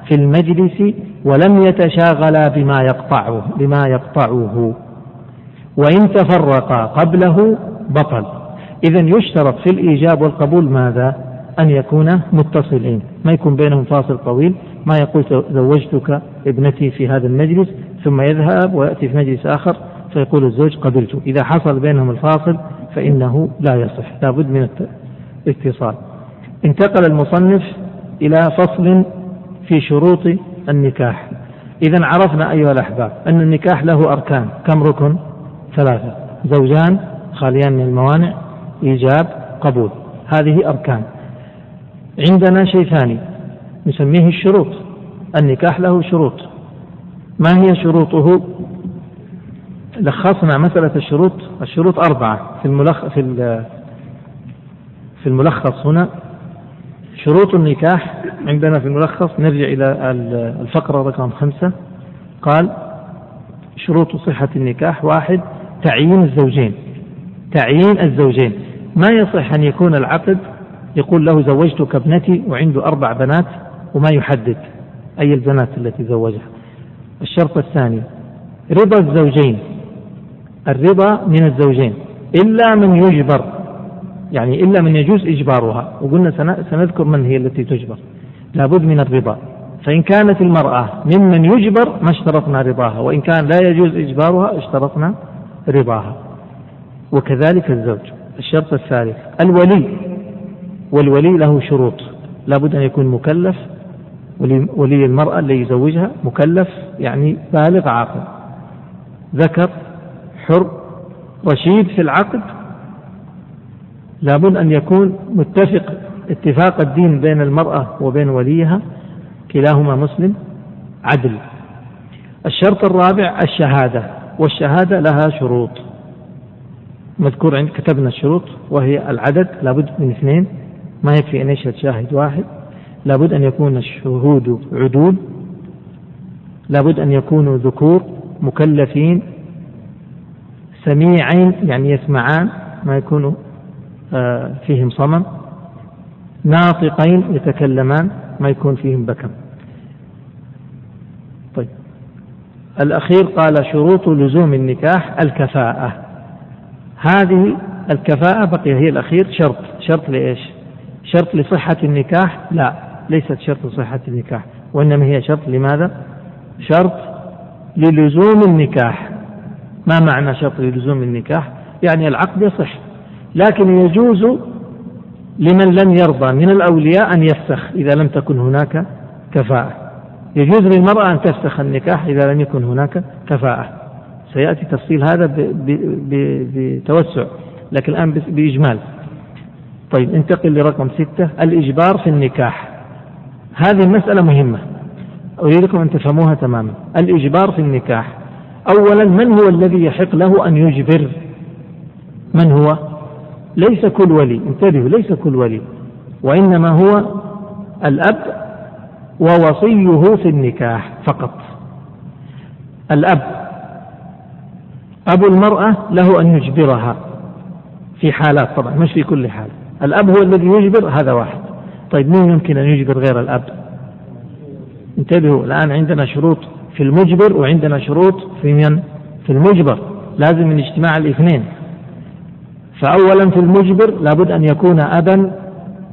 في المجلس ولم يتشاغلا بما يقطعه بما يقطعه وإن تفرقا قبله بطل. إذا يشترط في الإيجاب والقبول ماذا؟ أن يكون متصلين. ما يكون بينهم فاصل طويل. ما يقول زوجتك ابنتي في هذا المجلس ثم يذهب ويأتي في مجلس آخر فيقول الزوج قبلت إذا حصل بينهم الفاصل فإنه لا يصح. لابد من الاتصال. انتقل المصنف إلى فصل في شروط النكاح. إذا عرفنا أيها الأحباب أن النكاح له أركان. كم ركن؟ ثلاثة. زوجان خاليان من الموانع إيجاب قبول. هذه أركان. عندنا شيء ثاني نسميه الشروط. النكاح له شروط. ما هي شروطه؟ لخصنا مسألة الشروط. الشروط أربعة في الملخ في في الملخص هنا. شروط النكاح عندنا في الملخص نرجع إلى الفقرة رقم خمسة. قال شروط صحة النكاح. واحد تعيين الزوجين. تعيين الزوجين. ما يصح أن يكون العقد يقول له زوجتك ابنتي وعنده أربع بنات وما يحدد. أي البنات التي زوجها؟ الشرط الثاني رضا الزوجين. الرضا من الزوجين. إلا من يجبر يعني إلا من يجوز إجبارها. وقلنا سنذكر من هي التي تجبر. لابد من الرضا. فإن كانت المرأة ممن يجبر ما اشترطنا رضاها. وإن كان لا يجوز إجبارها اشترطنا رضاها. وكذلك الزوج. الشرط الثالث. الولي. والولي له شروط. لابد أن يكون مكلف. ولي المرأة اللي يزوجها مكلف يعني بالغ عاقل. ذكر حر رشيد في العقد لابد أن يكون متفق اتفاق الدين بين المرأة وبين وليها كلاهما مسلم عدل. الشرط الرابع الشهادة والشهادة لها شروط. مذكور عند كتبنا الشروط وهي العدد لابد من اثنين. ما يكفي أن يشهد شاهد واحد. لابد أن يكون الشهود عدول. لابد أن يكونوا ذكور مكلفين سميعين يعني يسمعان. ما يكونوا فيهم صمم. ناطقين يتكلمان ما يكون فيهم بكم. طيب. الأخير قال شروط لزوم النكاح الكفاءة. هذه الكفاءة بقي هي الأخير شرط. شرط لإيش؟ شرط لصحة النكاح؟ لا ليست شرط لصحة النكاح. وإنما هي شرط لماذا؟ شرط للزوم النكاح. ما معنى شرط لزوم النكاح؟ يعني العقد يصح. لكن يجوز لمن لم يرضى من الأولياء أن يفسخ إذا لم تكن هناك كفاءة. يجوز للمرأة أن تفسخ النكاح إذا لم يكن هناك كفاءة. سيأتي تفصيل هذا بتوسع لكن الآن بإجمال. طيب انتقل لرقم ستة الإجبار في النكاح. هذه المسألة مهمة. أريدكم أن تفهموها تماما. الإجبار في النكاح. أولا من هو الذي يحق له أن يجبر؟ من هو؟ ليس كل ولي. انتبهوا ليس كل ولي. وإنما هو الأب ووصيه في النكاح فقط. الأب أبو المرأة له أن يجبرها في حالات طبعا مش في كل حال. الأب هو الذي يجبر هذا واحد. طيب مين يمكن أن يجبر غير الأب؟ انتبهوا الآن عندنا شروط في المجبر وعندنا شروط في من؟ في المجبر. لازم من اجتماع الاثنين. فأولا في المجبر لابد أن يكون أبا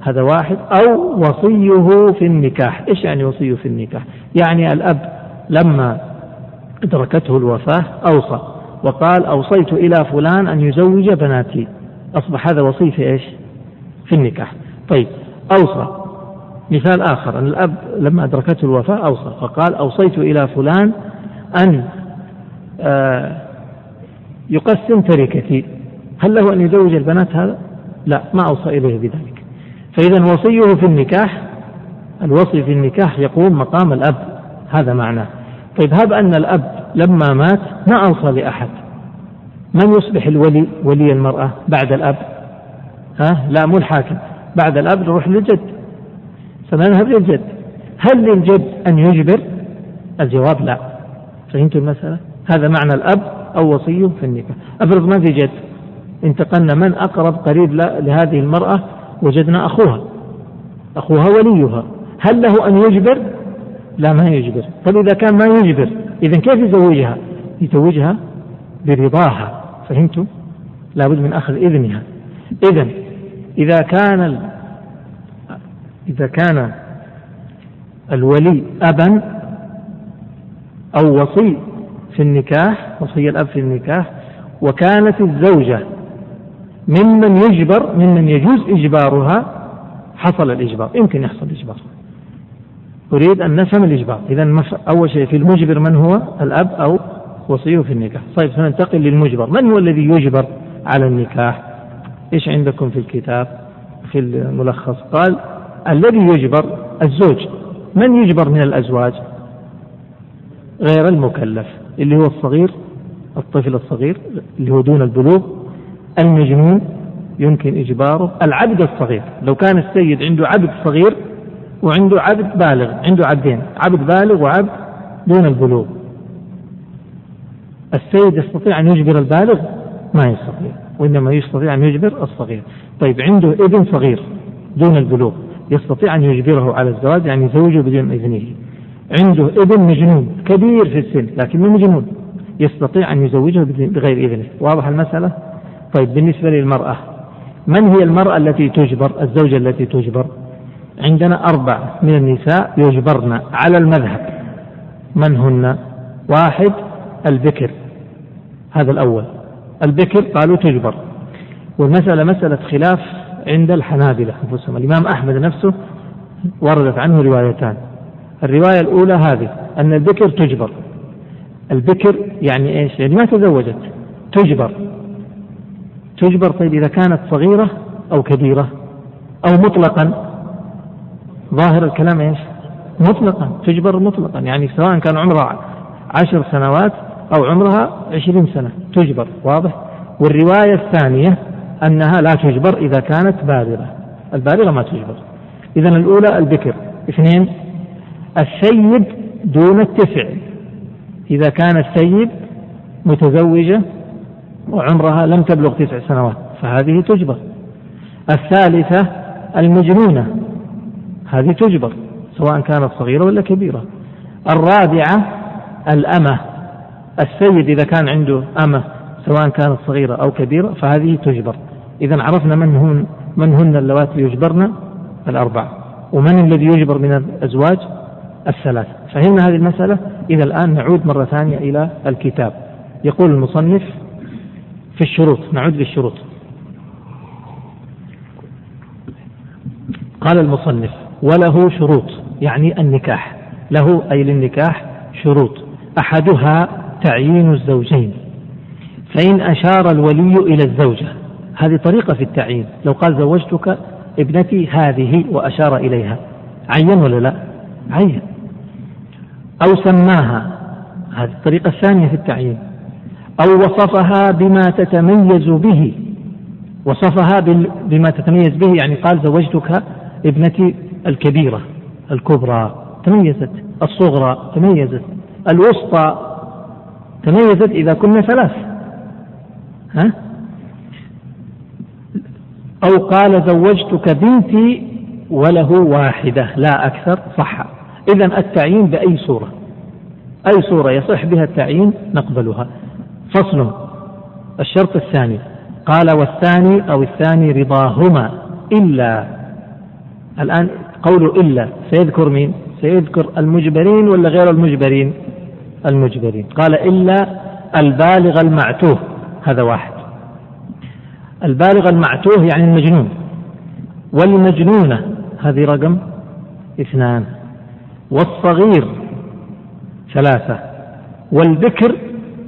هذا واحد أو وصيه في النكاح. إيش يعني وصيه في النكاح؟ يعني الأب لما أدركته الوفاة أوصى وقال أوصيت إلى فلان أن يزوج بناتي. أصبح هذا وصي في إيش؟ في النكاح. طيب أوصى. مثال آخر أن الأب لما أدركته الوفاة أوصى فقال أوصيت إلى فلان أن آه، يقسم تركتي. هل له أن يزوج البنات هذا؟ لا ما أوصى إليه بذلك. فإذا وصيه في النكاح الوصي في النكاح يقوم مقام الأب هذا معناه. طيب هب أن الأب لما مات ما أوصى لأحد. من يصبح الولي ولي المرأة بعد الأب؟ ها؟ لا مو الحاكم. بعد الأب نروح للجد. فنذهب للجد. هل للجد أن يجبر؟ الجواب لا. فهمت المسألة؟ هذا معنى الأب أو وصيه في النكاح. أفرض ما في جد. انتقلنا من أقرب قريب لهذه المرأة وجدنا أخوها. أخوها وليها. هل له أن يجبر؟ لا ما يجبر. طيب إذا كان ما يجبر إذا كيف يزوجها؟ يزوجها برضاها. فهمتم؟ لابد من أخذ إذنها. إذا إذا كان إذا كان الولي أبا أو وصي في النكاح وصي الأب في النكاح وكانت الزوجة ممن يجبر ممن يجوز إجبارها حصل الإجبار. يمكن يحصل إجبار أريد أن نفهم الإجبار. إذا أول شيء في المجبر من هو؟ الأب أو وصيه في النكاح. طيب سننتقل للمجبر. من هو الذي يجبر على النكاح؟ إيش عندكم في الكتاب؟ في الملخص. قال الذي يجبر الزوج. من يجبر من الأزواج؟ غير المكلف اللي هو الصغير الطفل الصغير اللي هو دون البلوغ. المجنون يمكن إجباره العبد الصغير. لو كان السيد عنده عبد صغير وعنده عبد بالغ عنده عبدين عبد بالغ وعبد دون البلوغ. السيد يستطيع أن يجبر البالغ؟ ما يستطيع وإنما يستطيع أن يجبر الصغير. طيب عنده ابن صغير دون البلوغ يستطيع أن يجبره على الزواج؟ يعني يزوجه بدون إذنه. عنده ابن مجنون كبير في السن لكنه مجنون يستطيع أن يزوجه بغير إذنه. واضح المسألة؟ طيب بالنسبة للمرأة من هي المرأة التي تجبر الزوجة التي تجبر؟ عندنا أربع من النساء يجبرن على المذهب. من هن؟ واحد البكر. هذا الأول. البكر قالوا تجبر. والمسألة مسألة خلاف عند الحنابلة أنفسهم. الإمام أحمد نفسه وردت عنه روايتان. الرواية الأولى هذه أن البكر تجبر. البكر يعني إيش؟ يعني ما تزوجت تجبر. تجبر طيب إذا كانت صغيرة أو كبيرة أو مطلقا. ظاهر الكلام إيش؟ مطلقا تجبر مطلقا. يعني سواء كان عمرها عشر سنوات أو عمرها عشرين سنة تجبر واضح؟ والرواية الثانية أنها لا تجبر إذا كانت بالغة البالغة ما تجبر. إذا الأولى البكر. اثنين السيد دون التسع. إذا كان السيد متزوجة وعمرها لم تبلغ تسع سنوات فهذه تجبر. الثالثة المجنونة هذه تجبر سواء كانت صغيرة ولا كبيرة. الرابعة الأمة السيد إذا كان عنده أمة سواء كانت صغيرة أو كبيرة فهذه تجبر. إذا عرفنا من هن من هن اللواتي يجبرن؟ الأربعة. ومن الذي يجبر من الأزواج؟ الثلاث فهمنا هذه المسألة؟ إذا الآن نعود مرة ثانية إلى الكتاب. يقول المصنف في الشروط نعود للشروط. قال المصنف وله شروط يعني النكاح. له أي للنكاح شروط. أحدها تعيين الزوجين. فإن أشار الولي إلى الزوجة هذه طريقة في التعيين. لو قال زوجتك ابنتي هذه وأشار إليها عين ولا لا؟ عين. أو سماها. هذه الطريقة الثانية في التعيين. أو وصفها بما تتميز به. وصفها بما تتميز به يعني قال زوجتك ابنتي الكبيرة الكبرى تميزت. الصغرى تميزت. الوسطى تميزت إذا كنا ثلاث. ها؟ أو قال زوجتك بنتي وله واحدة. لا أكثر صح. إذا التعيين بأي صورة؟ أي صورة يصح بها التعيين؟ نقبلها. فصل. الشرط الثاني. قال والثاني أو الثاني رضاهما. إلا. الآن قول إلا. سيذكر مين؟ سيذكر المجبرين ولا غير المجبرين؟ المجبرين. قال إلا البالغ المعتوه. هذا واحد. البالغ المعتوه يعني المجنون. والمجنونة. هذه رقم اثنان. والصغير ثلاثة. والبكر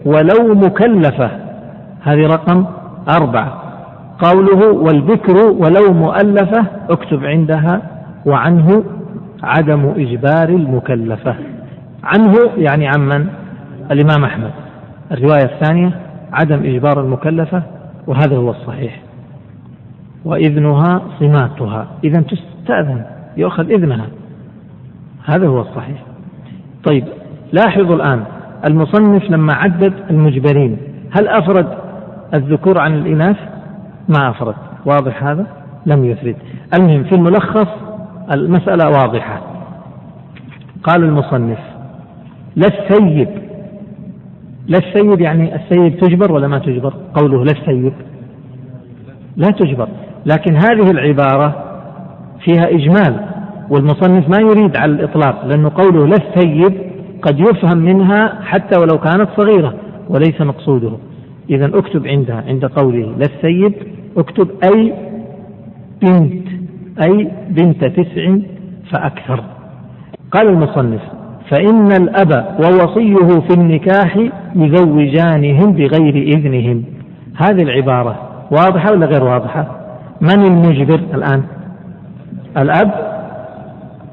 ولو مكلفة. هذه رقم أربعة. قوله والبكر ولو مؤلفة اكتب عندها. وعنه عدم إجبار المكلفة. عنه يعني عن من؟ الإمام أحمد. الرواية الثانية عدم إجبار المكلفة وهذا هو الصحيح. وإذنها صماتها. إذا تستأذن يؤخذ إذنها. هذا هو الصحيح. طيب لاحظوا الآن المصنف لما عدد المجبرين. هل أفرد الذكور عن الإناث؟ ما أفرد. واضح هذا؟ لم يفرد. المهم في الملخص المسألة واضحة. قال المصنف لا السيب. لا السيب يعني السيب تجبر ولا ما تجبر؟ قوله لا السيب. لا تجبر. لكن هذه العبارة فيها إجمال والمصنف ما يريد على الإطلاق لأنه قوله لا السيب قد يفهم منها حتى ولو كانت صغيرة وليس مقصوده. إذا اكتب عندها عند قوله لا السيب اكتب أي بنت أي بنت تسع فأكثر. قال المصنف فإن الأب ووصيه في النكاح يزوجانهم بغير إذنهم. هذه العبارة واضحة ولا غير واضحة؟ من المجبر الآن؟ الأب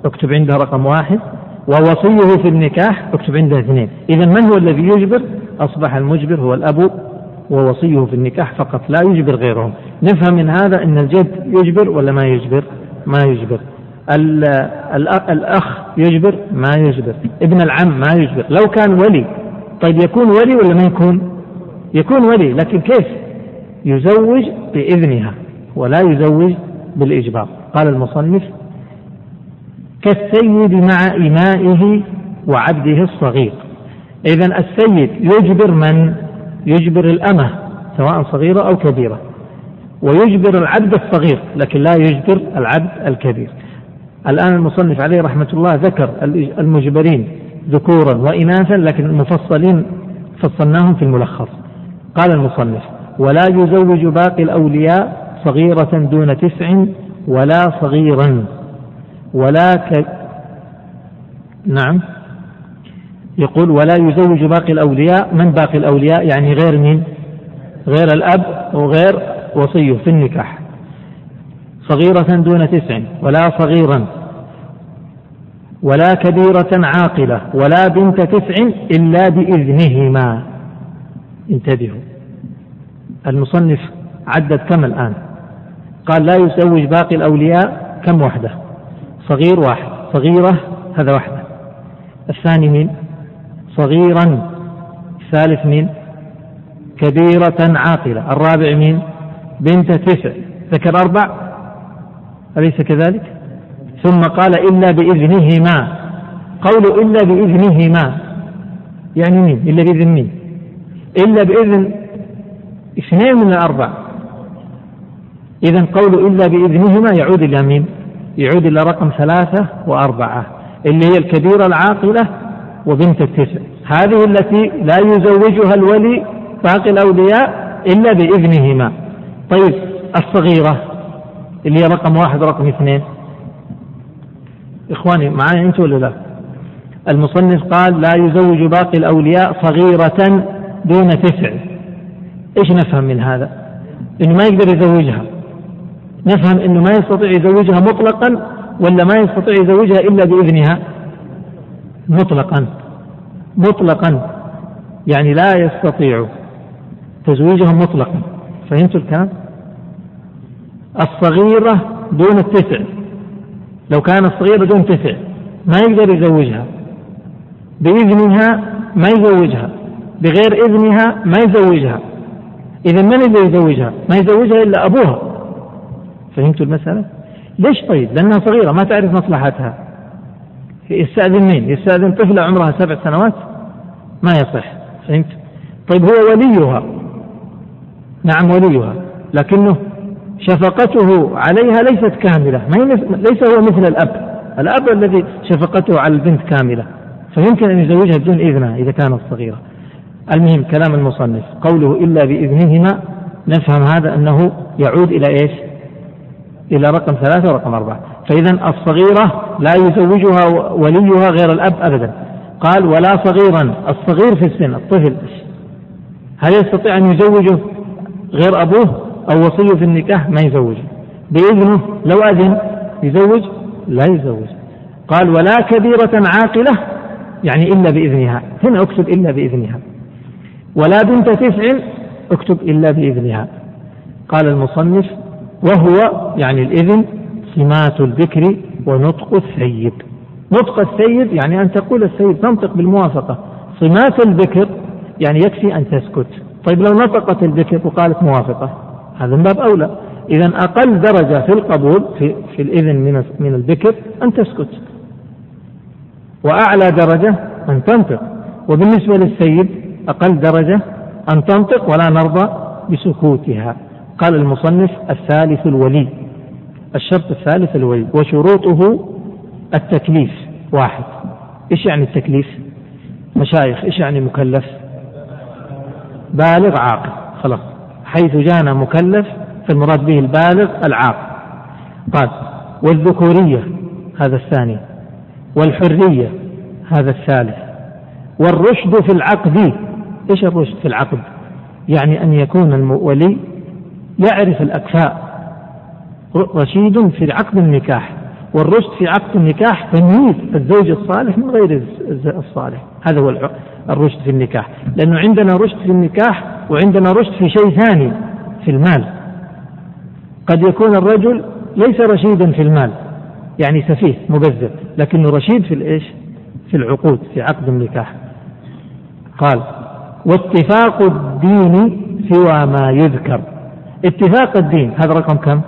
اكتب عنده رقم واحد. ووصيه في النكاح اكتب عنده اثنين إذا من هو الذي يجبر؟ أصبح المجبر هو الأب ووصيه في النكاح فقط لا يجبر غيرهم. نفهم من هذا أن الجد يجبر ولا ما يجبر؟ ما يجبر. الأخ يجبر؟ ما يجبر. ابن العم ما يجبر. لو كان ولي طيب يكون ولي ولا ما يكون؟ يكون ولي لكن كيف؟ يزوج بإذنها ولا يزوج بالإجبار. قال المصنف كالسيد مع إمائه وعبده الصغير. إذا السيد يجبر من؟ يجبر الأمة سواء صغيرة أو كبيرة. ويجبر العبد الصغير لكن لا يجبر العبد الكبير. الآن المصنف عليه رحمة الله ذكر المجبرين ذكورا وإناثا لكن المفصلين فصلناهم في الملخص. قال المصنف ولا يزوج باقي الأولياء صغيرة دون تسع ولا صغيرا. ولا ك... نعم. يقول ولا يزوج باقي الأولياء. من باقي الأولياء؟ يعني غير مين؟ غير الأب وغير وصيه في النكاح. صغيرة دون تسع ولا صغيرا. ولا كبيرة عاقلة ولا بنت تسع إلا بإذنهما. انتبهوا. المصنف عدد كم الآن؟ قال لا يزوج باقي الأولياء كم وحدة؟ صغير واحد. صغيرة هذا واحدة. الثاني مين صغيرا. الثالث مين كبيرة عاقلة. الرابع مين بنت تسع. ذكر أربع؟ أليس كذلك؟ ثم قال إلا بإذنهما. قول إلا بإذنهما. يعني مين؟ إلا بإذن مين؟ إلا بإذن اثنين من الأربع. إذا قول إلا بإذنهما يعود إلى مين؟ يعود إلى رقم ثلاثة وأربعة اللي هي الكبيرة العاقلة وبنت التسع. هذه التي لا يزوجها الولي باقي الأولياء إلا بإذنهما. طيب الصغيرة اللي هي رقم واحد ورقم اثنين. إخواني معي أنتم ولا لا؟ المصنف قال لا يزوج باقي الأولياء صغيرة دون تسع. إيش نفهم من هذا؟ إنه ما يقدر يزوجها. نفهم إنه ما يستطيع يزوجها مطلقا ولا ما يستطيع يزوجها إلا بإذنها؟ مطلقا. مطلقا. يعني لا يستطيع تزويجها مطلقا. فهمتوا الكلام؟ الصغيرة دون التسع. لو كانت صغيرة دون تسع ما يقدر يزوجها. بإذنها ما يزوجها. بغير إذنها ما يزوجها. إذا من اللي يزوجها؟ ما يزوجها إلا أبوها. فهمتوا المسألة؟ ليش طيب؟ لأنها صغيرة ما تعرف مصلحتها يستأذن مين؟ يستأذن طفلة عمرها سبع سنوات ما يصح فهمت؟ طيب هو وليها نعم وليها لكنه شفقته عليها ليست كاملة ما ليس هو مثل الأب الأب الذي شفقته على البنت كاملة فيمكن أن يزوجها بدون إذنها إذا كانت صغيرة المهم كلام المصنف قوله إلا بإذنهما نفهم هذا أنه يعود إلى إيش إلى رقم ثلاثة ورقم أربعة. فإذا الصغيرة لا يزوجها وليها غير الأب أبدا. قال ولا صغيرا الصغير في السن الطفل. هل يستطيع أن يزوجه غير أبوه؟ أو وصيه في النكاح ما يزوجه. بإذنه لو أذن يزوج؟ لا يزوج. قال ولا كبيرة عاقلة يعني إلا بإذنها. هنا أكتب إلا بإذنها. ولا بنت تسع أكتب إلا بإذنها. قال المصنف وهو يعني الإذن سمات الذكر ونطق السيد. نطق السيد يعني أن تقول السيد تنطق بالموافقة. صمات الذكر يعني يكفي أن تسكت. طيب لو نطقت الذكر وقالت موافقة هذا من باب أولى. إذا أقل درجة في القبول في, في الإذن من من الذكر أن تسكت. وأعلى درجة أن تنطق. وبالنسبة للسيد أقل درجة أن تنطق ولا نرضى بسكوتها. قال المصنف الثالث الولي الشرط الثالث الولي وشروطه التكليف واحد. إيش يعني التكليف؟ مشايخ إيش يعني مكلف؟ بالغ عاقل خلاص. حيث جانا مكلف فالمراد به البالغ العاقل. قال والذكورية هذا الثاني. والحرية هذا الثالث. والرشد في العقد إيش الرشد في العقد؟ يعني أن يكون الولي يعرف الأكفاء. رشيد في عقد النكاح والرشد في عقد النكاح تمييز الزوج الصالح من غير الصالح. هذا هو الرشد في النكاح. لأنه عندنا رشد في النكاح وعندنا رشد في شيء ثاني في المال. قد يكون الرجل ليس رشيدا في المال يعني سفيه مبذر لكنه رشيد في الإيش؟ في العقود في عقد النكاح. قال واتفاق الدين سوى ما يذكر. اتفاق الدين. هذا رقم كم؟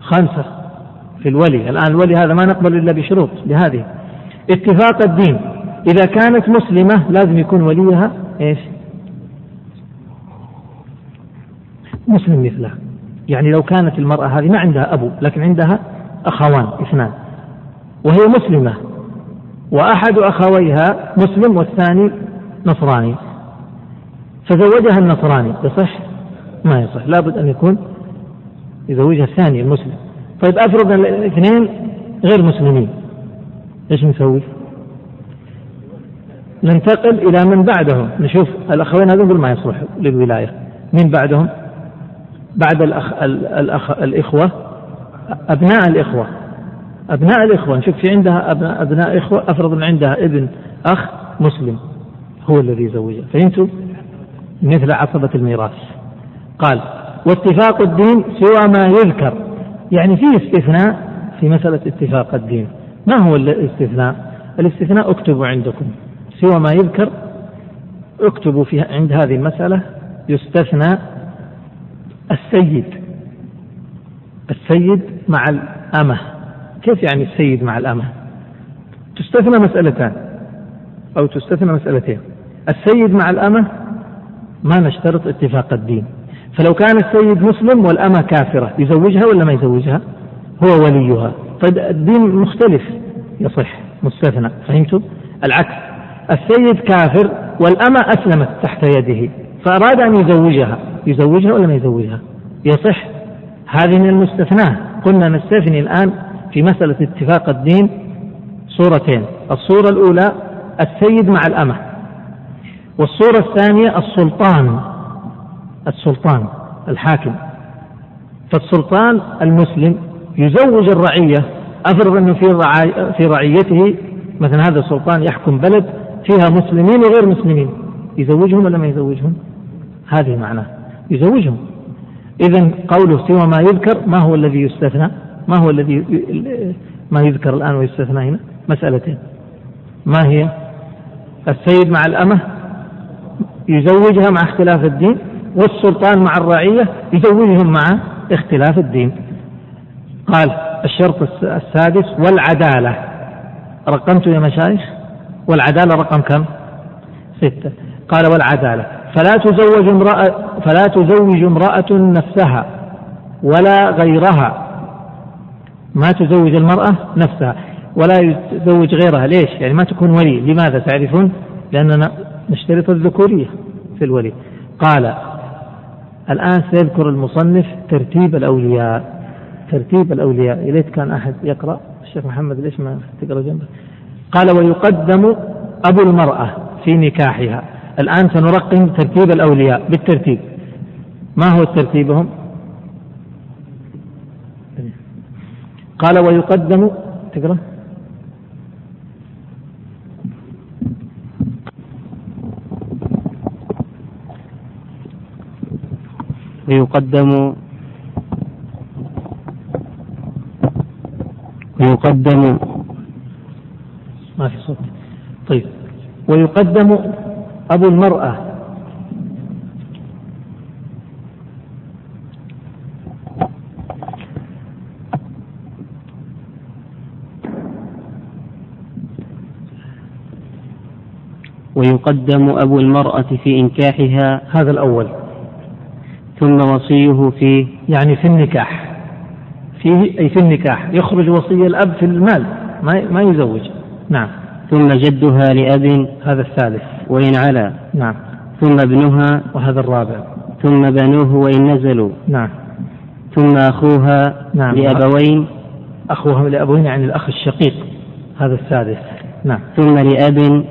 خمسة في الولي. الآن الولي هذا ما نقبل إلا بشروط لهذه. اتفاق الدين. إذا كانت مسلمة لازم يكون وليها إيش؟ مسلم مثلها. يعني لو كانت المرأة هذه ما عندها أبو لكن عندها أخوان اثنان. وهي مسلمة. وأحد أخويها مسلم والثاني نصراني. فزوجها النصراني يصح ما يصح. لابد أن يكون يزوجها الثاني المسلم. طيب أفرض الاثنين غير مسلمين. إيش نسوي؟ ننتقل إلى من بعدهم. نشوف الأخوين هذول ما يصلح للولاية. من بعدهم؟ بعد الأخ الأخ الإخوة. أبناء الإخوة. أبناء الإخوة. نشوف في عندها أبناء, أبناء إخوة. أفرض أن عندها ابن أخ مسلم. هو الذي يزوجها. فهمتوا؟ مثل عصبة الميراث. قال واتفاق الدين سوى ما يذكر. يعني في استثناء في مسألة اتفاق الدين. ما هو الاستثناء؟ الاستثناء اكتبوا عندكم. سوى ما يذكر اكتبوا في عند هذه المسألة يستثنى السيد. السيد مع الأمة. كيف يعني السيد مع الأمة؟ تستثنى مسألتان أو تستثنى مسألتين. السيد مع الأمة ما نشترط اتفاق الدين. فلو كان السيد مسلم والأمة كافرة يزوجها ولا ما يزوجها؟ هو وليها. طيب الدين مختلف يصح مستثنى فهمتم؟ العكس السيد كافر والأمة أسلمت تحت يده فأراد أن يزوجها يزوجها ولا ما يزوجها؟ يصح. هذه من المستثناة. قلنا نستثني الآن في مسألة اتفاق الدين صورتين الصورة الأولى السيد مع الأمة والصورة الثانية السلطان. السلطان الحاكم فالسلطان المسلم يزوج الرعية أفرض أنه في في رعيته مثلا هذا السلطان يحكم بلد فيها مسلمين وغير مسلمين يزوجهم ولا ما يزوجهم؟ هذه معناه يزوجهم إذا قوله سوى ما يذكر ما هو الذي يستثنى؟ ما هو الذي ما يذكر الآن ويستثنى هنا؟ مسألتين ما هي؟ السيد مع الأمة يزوجها مع اختلاف الدين والسلطان مع الرعية يزوجهم مع اختلاف الدين. قال الشرط السادس والعدالة. رقمت يا مشايخ؟ والعدالة رقم كم؟ ستة. قال والعدالة. فلا تزوج امرأة فلا تزوج امرأة نفسها ولا غيرها. ما تزوج المرأة نفسها ولا يتزوج غيرها. ليش؟ يعني ما تكون ولي. لماذا تعرفون؟ لأننا نشترط الذكورية في الولي. قال الآن سيذكر المصنف ترتيب الأولياء. ترتيب الأولياء. يا ليت كان أحد يقرأ؟ الشيخ محمد ليش ما تقرأ جنبه قال ويقدم أبو المرأة في نكاحها. الآن سنرقم ترتيب الأولياء بالترتيب. ما هو ترتيبهم؟ قال ويقدم تقرأ؟ ويقدم ويقدم ما في صوت. طيب. ويقدم أبو المرأة. ويقدم أبو المرأة في إنكاحها. هذا الأول. ثم وصيه فيه يعني في النكاح. فيه أي في النكاح. يخرج وصي الأب في المال. ما ما يزوج. نعم. ثم جدها لأب. هذا الثالث. وإن علا. نعم. ثم ابنها. وهذا الرابع. ثم بنوه وإن نزلوا. نعم. ثم أخوها نعم. لأبوين. أخوها لأبوين يعني الأخ الشقيق. هذا السادس. نعم. ثم لأب.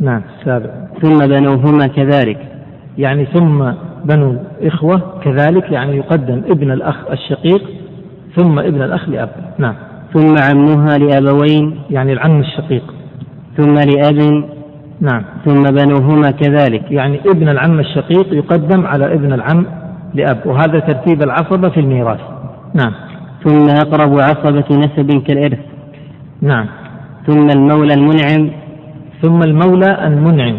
نعم. السابع. ثم بنوهما كذلك. يعني ثم بنو الإخوة كذلك يعني يقدم ابن الأخ الشقيق ثم ابن الأخ لأب. نعم. ثم عمها لأبوين. يعني العم الشقيق. ثم لأب. نعم. ثم بنوهما كذلك. يعني ابن العم الشقيق يقدم على ابن العم لأب وهذا ترتيب العصبة في الميراث. نعم. ثم أقرب عصبة نسب كالإرث. نعم. ثم المولى المنعم. ثم المولى المنعم.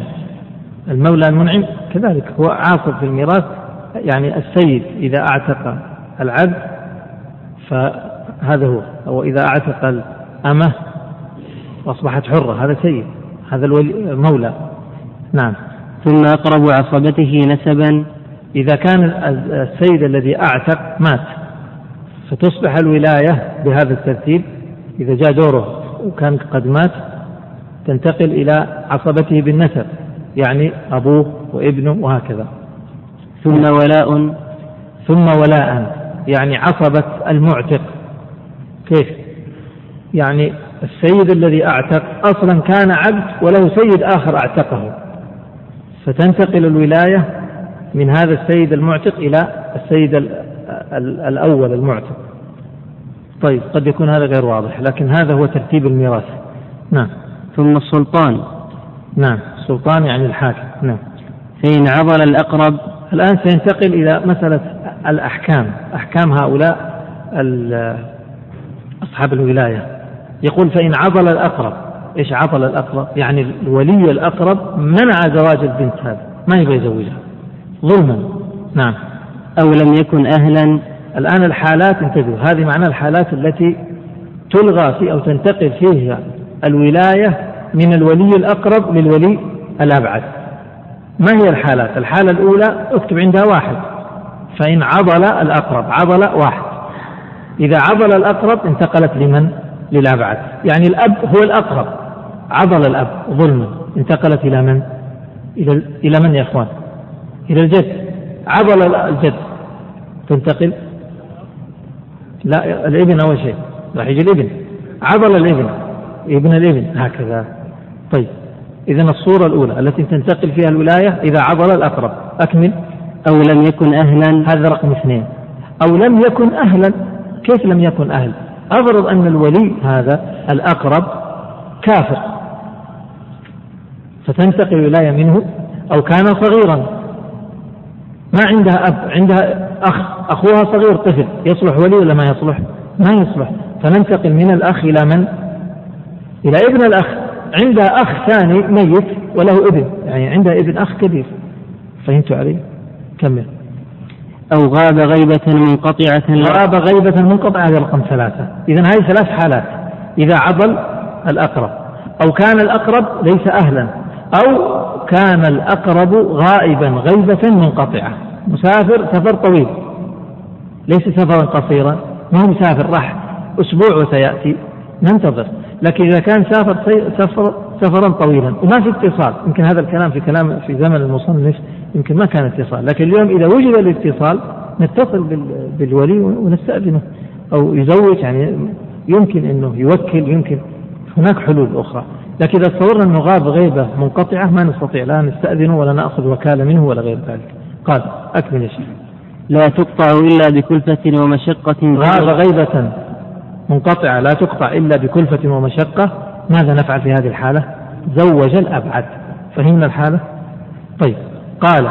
المولى المنعم كذلك هو عاصب في الميراث يعني السيد إذا أعتق العبد فهذا هو. أو إذا أعتق الأمة وأصبحت حرة هذا سيد هذا المولى. نعم. ثم أقرب عصبته نسبا. إذا كان السيد الذي أعتق مات فتصبح الولاية بهذا الترتيب. إذا جاء دوره وكان قد مات تنتقل إلى عصبته بالنسب يعني أبوه وابنه وهكذا. ثم ولاء. ثم ولاء. يعني عصبة المعتق. كيف؟ يعني السيد الذي أعتق أصلا كان عبد وله سيد آخر أعتقه. فتنتقل الولاية من هذا السيد المعتق إلى السيد الأول المعتق. طيب قد يكون هذا غير واضح لكن هذا هو ترتيب الميراث. نعم. ثم السلطان. نعم السلطان يعني الحاكم. نعم. فإن عضل الأقرب الآن سينتقل إلى مسألة الأحكام أحكام هؤلاء أصحاب الولاية. يقول فإن عضل الأقرب إيش عضل الأقرب؟ يعني الولي الأقرب منع زواج البنت هذه ما يبغى يزوجها. ظلما. نعم. أو لم يكن أهلا. الآن الحالات انتبهوا هذه معناها الحالات التي تلغى في أو تنتقل فيها الولاية من الولي الأقرب للولي الأبعد. ما هي الحالات؟ الحالة الأولى اكتب عندها واحد. فإن عضل الأقرب عضل واحد. إذا عضل الأقرب انتقلت لمن؟ للأبعد يعني الأب هو الأقرب. عضل الأب ظلما انتقلت إلى من؟ إلى, إلى من يا إخوان؟ إلى الجد. عضل الجد. تنتقل؟ لا الابن أول شيء. راح يجي الابن. عضل الابن. ابن الابن. هكذا. طيب. إذا الصورة الأولى التي تنتقل فيها الولاية إذا عضل الأقرب أكمل. أو لم يكن أهلا. هذا رقم اثنين. أو لم يكن أهلا. كيف لم يكن أهل أفرض أن الولي هذا الأقرب كافر. فتنتقل الولاية منه أو كان صغيرا. ما عندها أب عندها أخ أخوها صغير طفل يصلح ولي ولا ما يصلح؟ ما يصلح. فننتقل من الأخ إلى من؟ إلى ابن الأخ. عندها أخ ثاني ميت وله ابن يعني عندها ابن أخ كبير. فهمت علي؟ كمل. أو غاب غيبة منقطعة غاب غيبة منقطعة هذا رقم ثلاثة. إذا هذه ثلاث حالات. إذا عضل الأقرب. أو كان الأقرب ليس أهلا. أو كان الأقرب غائبا غيبة منقطعة. مسافر سفر طويل. ليس سفرا قصيرا. ما هو مسافر؟ راح أسبوع وسيأتي. ننتظر. لكن إذا كان سافر سفر سفرا طويلا وما في اتصال يمكن هذا الكلام في كلام في زمن المصنف يمكن ما كان اتصال لكن اليوم إذا وجد الاتصال نتصل بالولي ونستأذنه أو يزوج يعني يمكن أنه يوكل يمكن هناك حلول أخرى. لكن إذا تصورنا أنه غاب غيبة منقطعة ما نستطيع لا نستأذنه ولا نأخذ وكالة منه ولا غير ذلك. قال أكمل يا شيخ. لا تقطع إلا بكلفة ومشقة غاب غيبة. منقطعة لا تقطع إلا بكلفة ومشقة. ماذا نفعل في هذه الحالة؟ زوج الأبعد. فهمنا الحالة؟ طيب. قال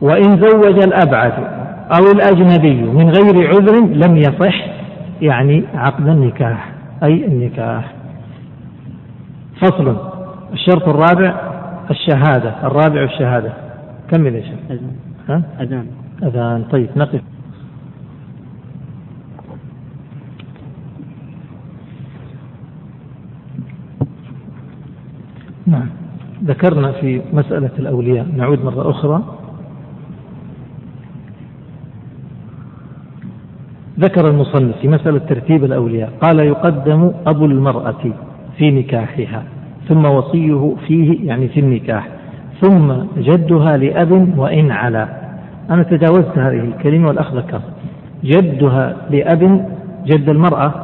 وإن زوج الأبعد أو الأجنبي من غير عذر لم يصح يعني عقد النكاح أي النكاح. فصل. الشرط الرابع الشهادة. الرابع الشهادة. كمل يا شيخ أذان. أذان. أذان. طيب نقف. نعم. ذكرنا في مسألة الأولياء. نعود مرة أخرى. ذكر المصنف في مسألة ترتيب الأولياء. قال يقدم أبو المرأة في نكاحها ثم وصيه فيه يعني في النكاح ثم جدها لأب وإن علا. أنا تجاوزت هذه الكلمة والأخ ذكر. جدها لأب جد المرأة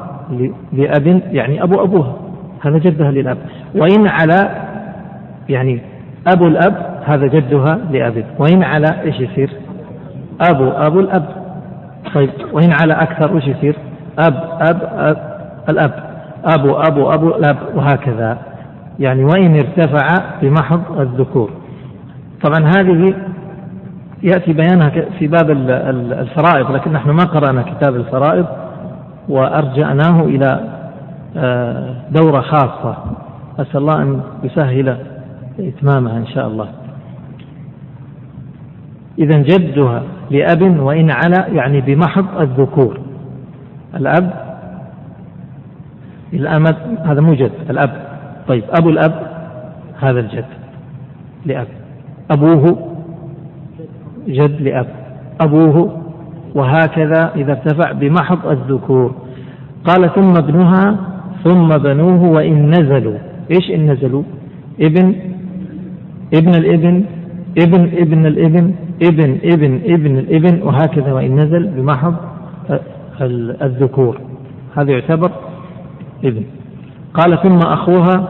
لأب يعني أبو أبوها. هذا جدها للأب. وإن علا يعني أبو الأب هذا جدها لأب وإن على إيش يصير؟ أبو أبو الأب. طيب وإن على أكثر إيش يصير؟ أب أب, أب الأب. أبو أبو أبو الأب وهكذا. يعني وإن ارتفع بمحض الذكور. طبعا هذه يأتي بيانها في باب الفرائض لكن نحن ما قرأنا كتاب الفرائض وأرجعناه إلى آه، دورة خاصة. أسأل الله أن يسهل إتمامها إن شاء الله. إذا جدها لأب وإن على يعني بمحض الذكور. الأب الأمد هذا مو جد الأب. طيب أبو الأب هذا الجد لأب. أبوه جد لأب. أبوه وهكذا إذا ارتفع بمحض الذكور. قال ثم ابنها ثم بنوه وإن نزلوا. إيش إن نزلوا؟ ابن ابن الابن ابن ابن الابن ابن ابن ابن الابن وهكذا وإن نزل بمحض الذكور. هذا يعتبر ابن. قال ثم أخوها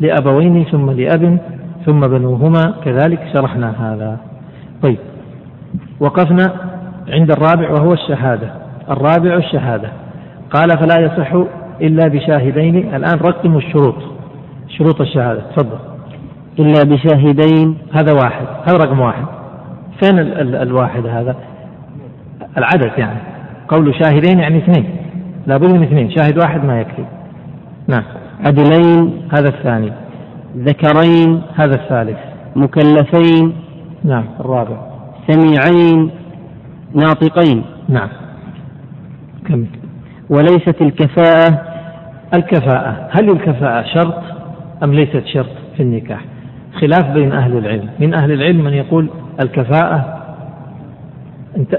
لأبوين ثم لأب ثم بنوهما. كذلك شرحنا هذا. طيب. وقفنا عند الرابع وهو الشهادة. الرابع الشهادة. قال فلا يصح إلا بشاهدين. الآن رقموا الشروط. شروط الشهادة. تفضل. إلا بشاهدين هذا واحد هذا رقم واحد. فين ال ال الواحد هذا؟ العدد يعني. قول شاهدين يعني اثنين. لابد من اثنين شاهد واحد ما يكفي. نعم. عدلين هذا الثاني. ذكرين هذا الثالث. مكلفين نعم. الرابع. سميعين ناطقين. نعم. كمل وليست الكفاءة. الكفاءة. هل الكفاءة شرط أم ليست شرط في النكاح؟ خلاف بين أهل العلم. من أهل العلم من يقول الكفاءة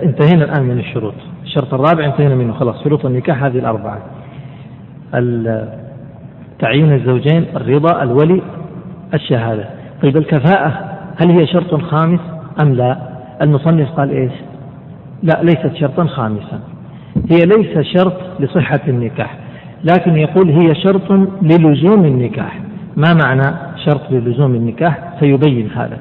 انتهينا الآن من الشروط. الشرط الرابع انتهينا منه. خلاص شروط النكاح هذه الأربعة. تعيين الزوجين الرضا الولي الشهادة. طيب الكفاءة هل هي شرط خامس أم لا؟ المصنف قال إيش؟ لا ليست شرطا خامسا. هي ليس شرط لصحة النكاح لكن يقول هي شرط للزوم النكاح. ما معنى؟ شرط للزوم النكاح سيبين هذا.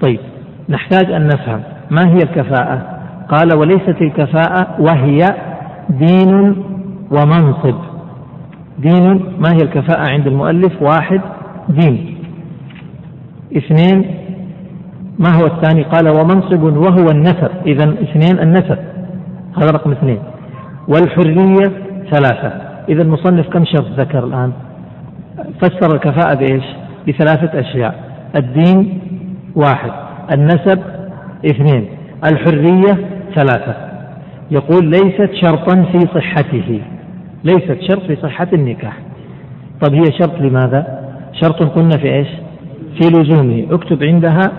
طيب نحتاج أن نفهم ما هي الكفاءة؟ قال وليست الكفاءة وهي دين ومنصب. دين ما هي الكفاءة عند المؤلف؟ واحد دين. اثنين ما هو الثاني؟ قال ومنصب وهو النسب. إذا اثنين النسب. هذا رقم اثنين. والحرية ثلاثة. إذا المصنف كم شرط ذكر الآن؟ فسر الكفاءة بإيش؟ بثلاثة أشياء. الدين واحد النسب اثنين الحرية ثلاثة. يقول ليست شرطا في صحته ليست شرط في صحة النكاح. طب هي شرط لماذا؟ شرط قلنا في إيش؟ في لزومه. اكتب عندها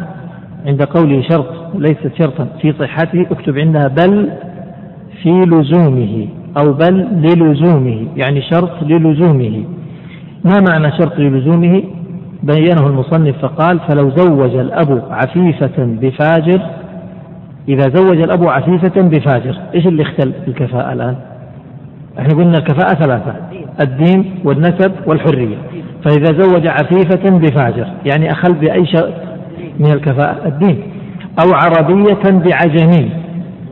عند قوله شرط ليست شرطا في صحته اكتب عندها بل في لزومه أو بل للزومه يعني شرط للزومه. ما معنى شرط للزومه؟ بينه المصنف فقال فلو زوج الأب عفيفة بفاجر إذا زوج الأب عفيفة بفاجر إيش اللي اختل الكفاءة الآن؟ إحنا قلنا الكفاءة ثلاثة الدين والنسب والحرية. فإذا زوج عفيفة بفاجر يعني أخل بأي شيء من الكفاءة؟ الدين. أو عربية بعجمي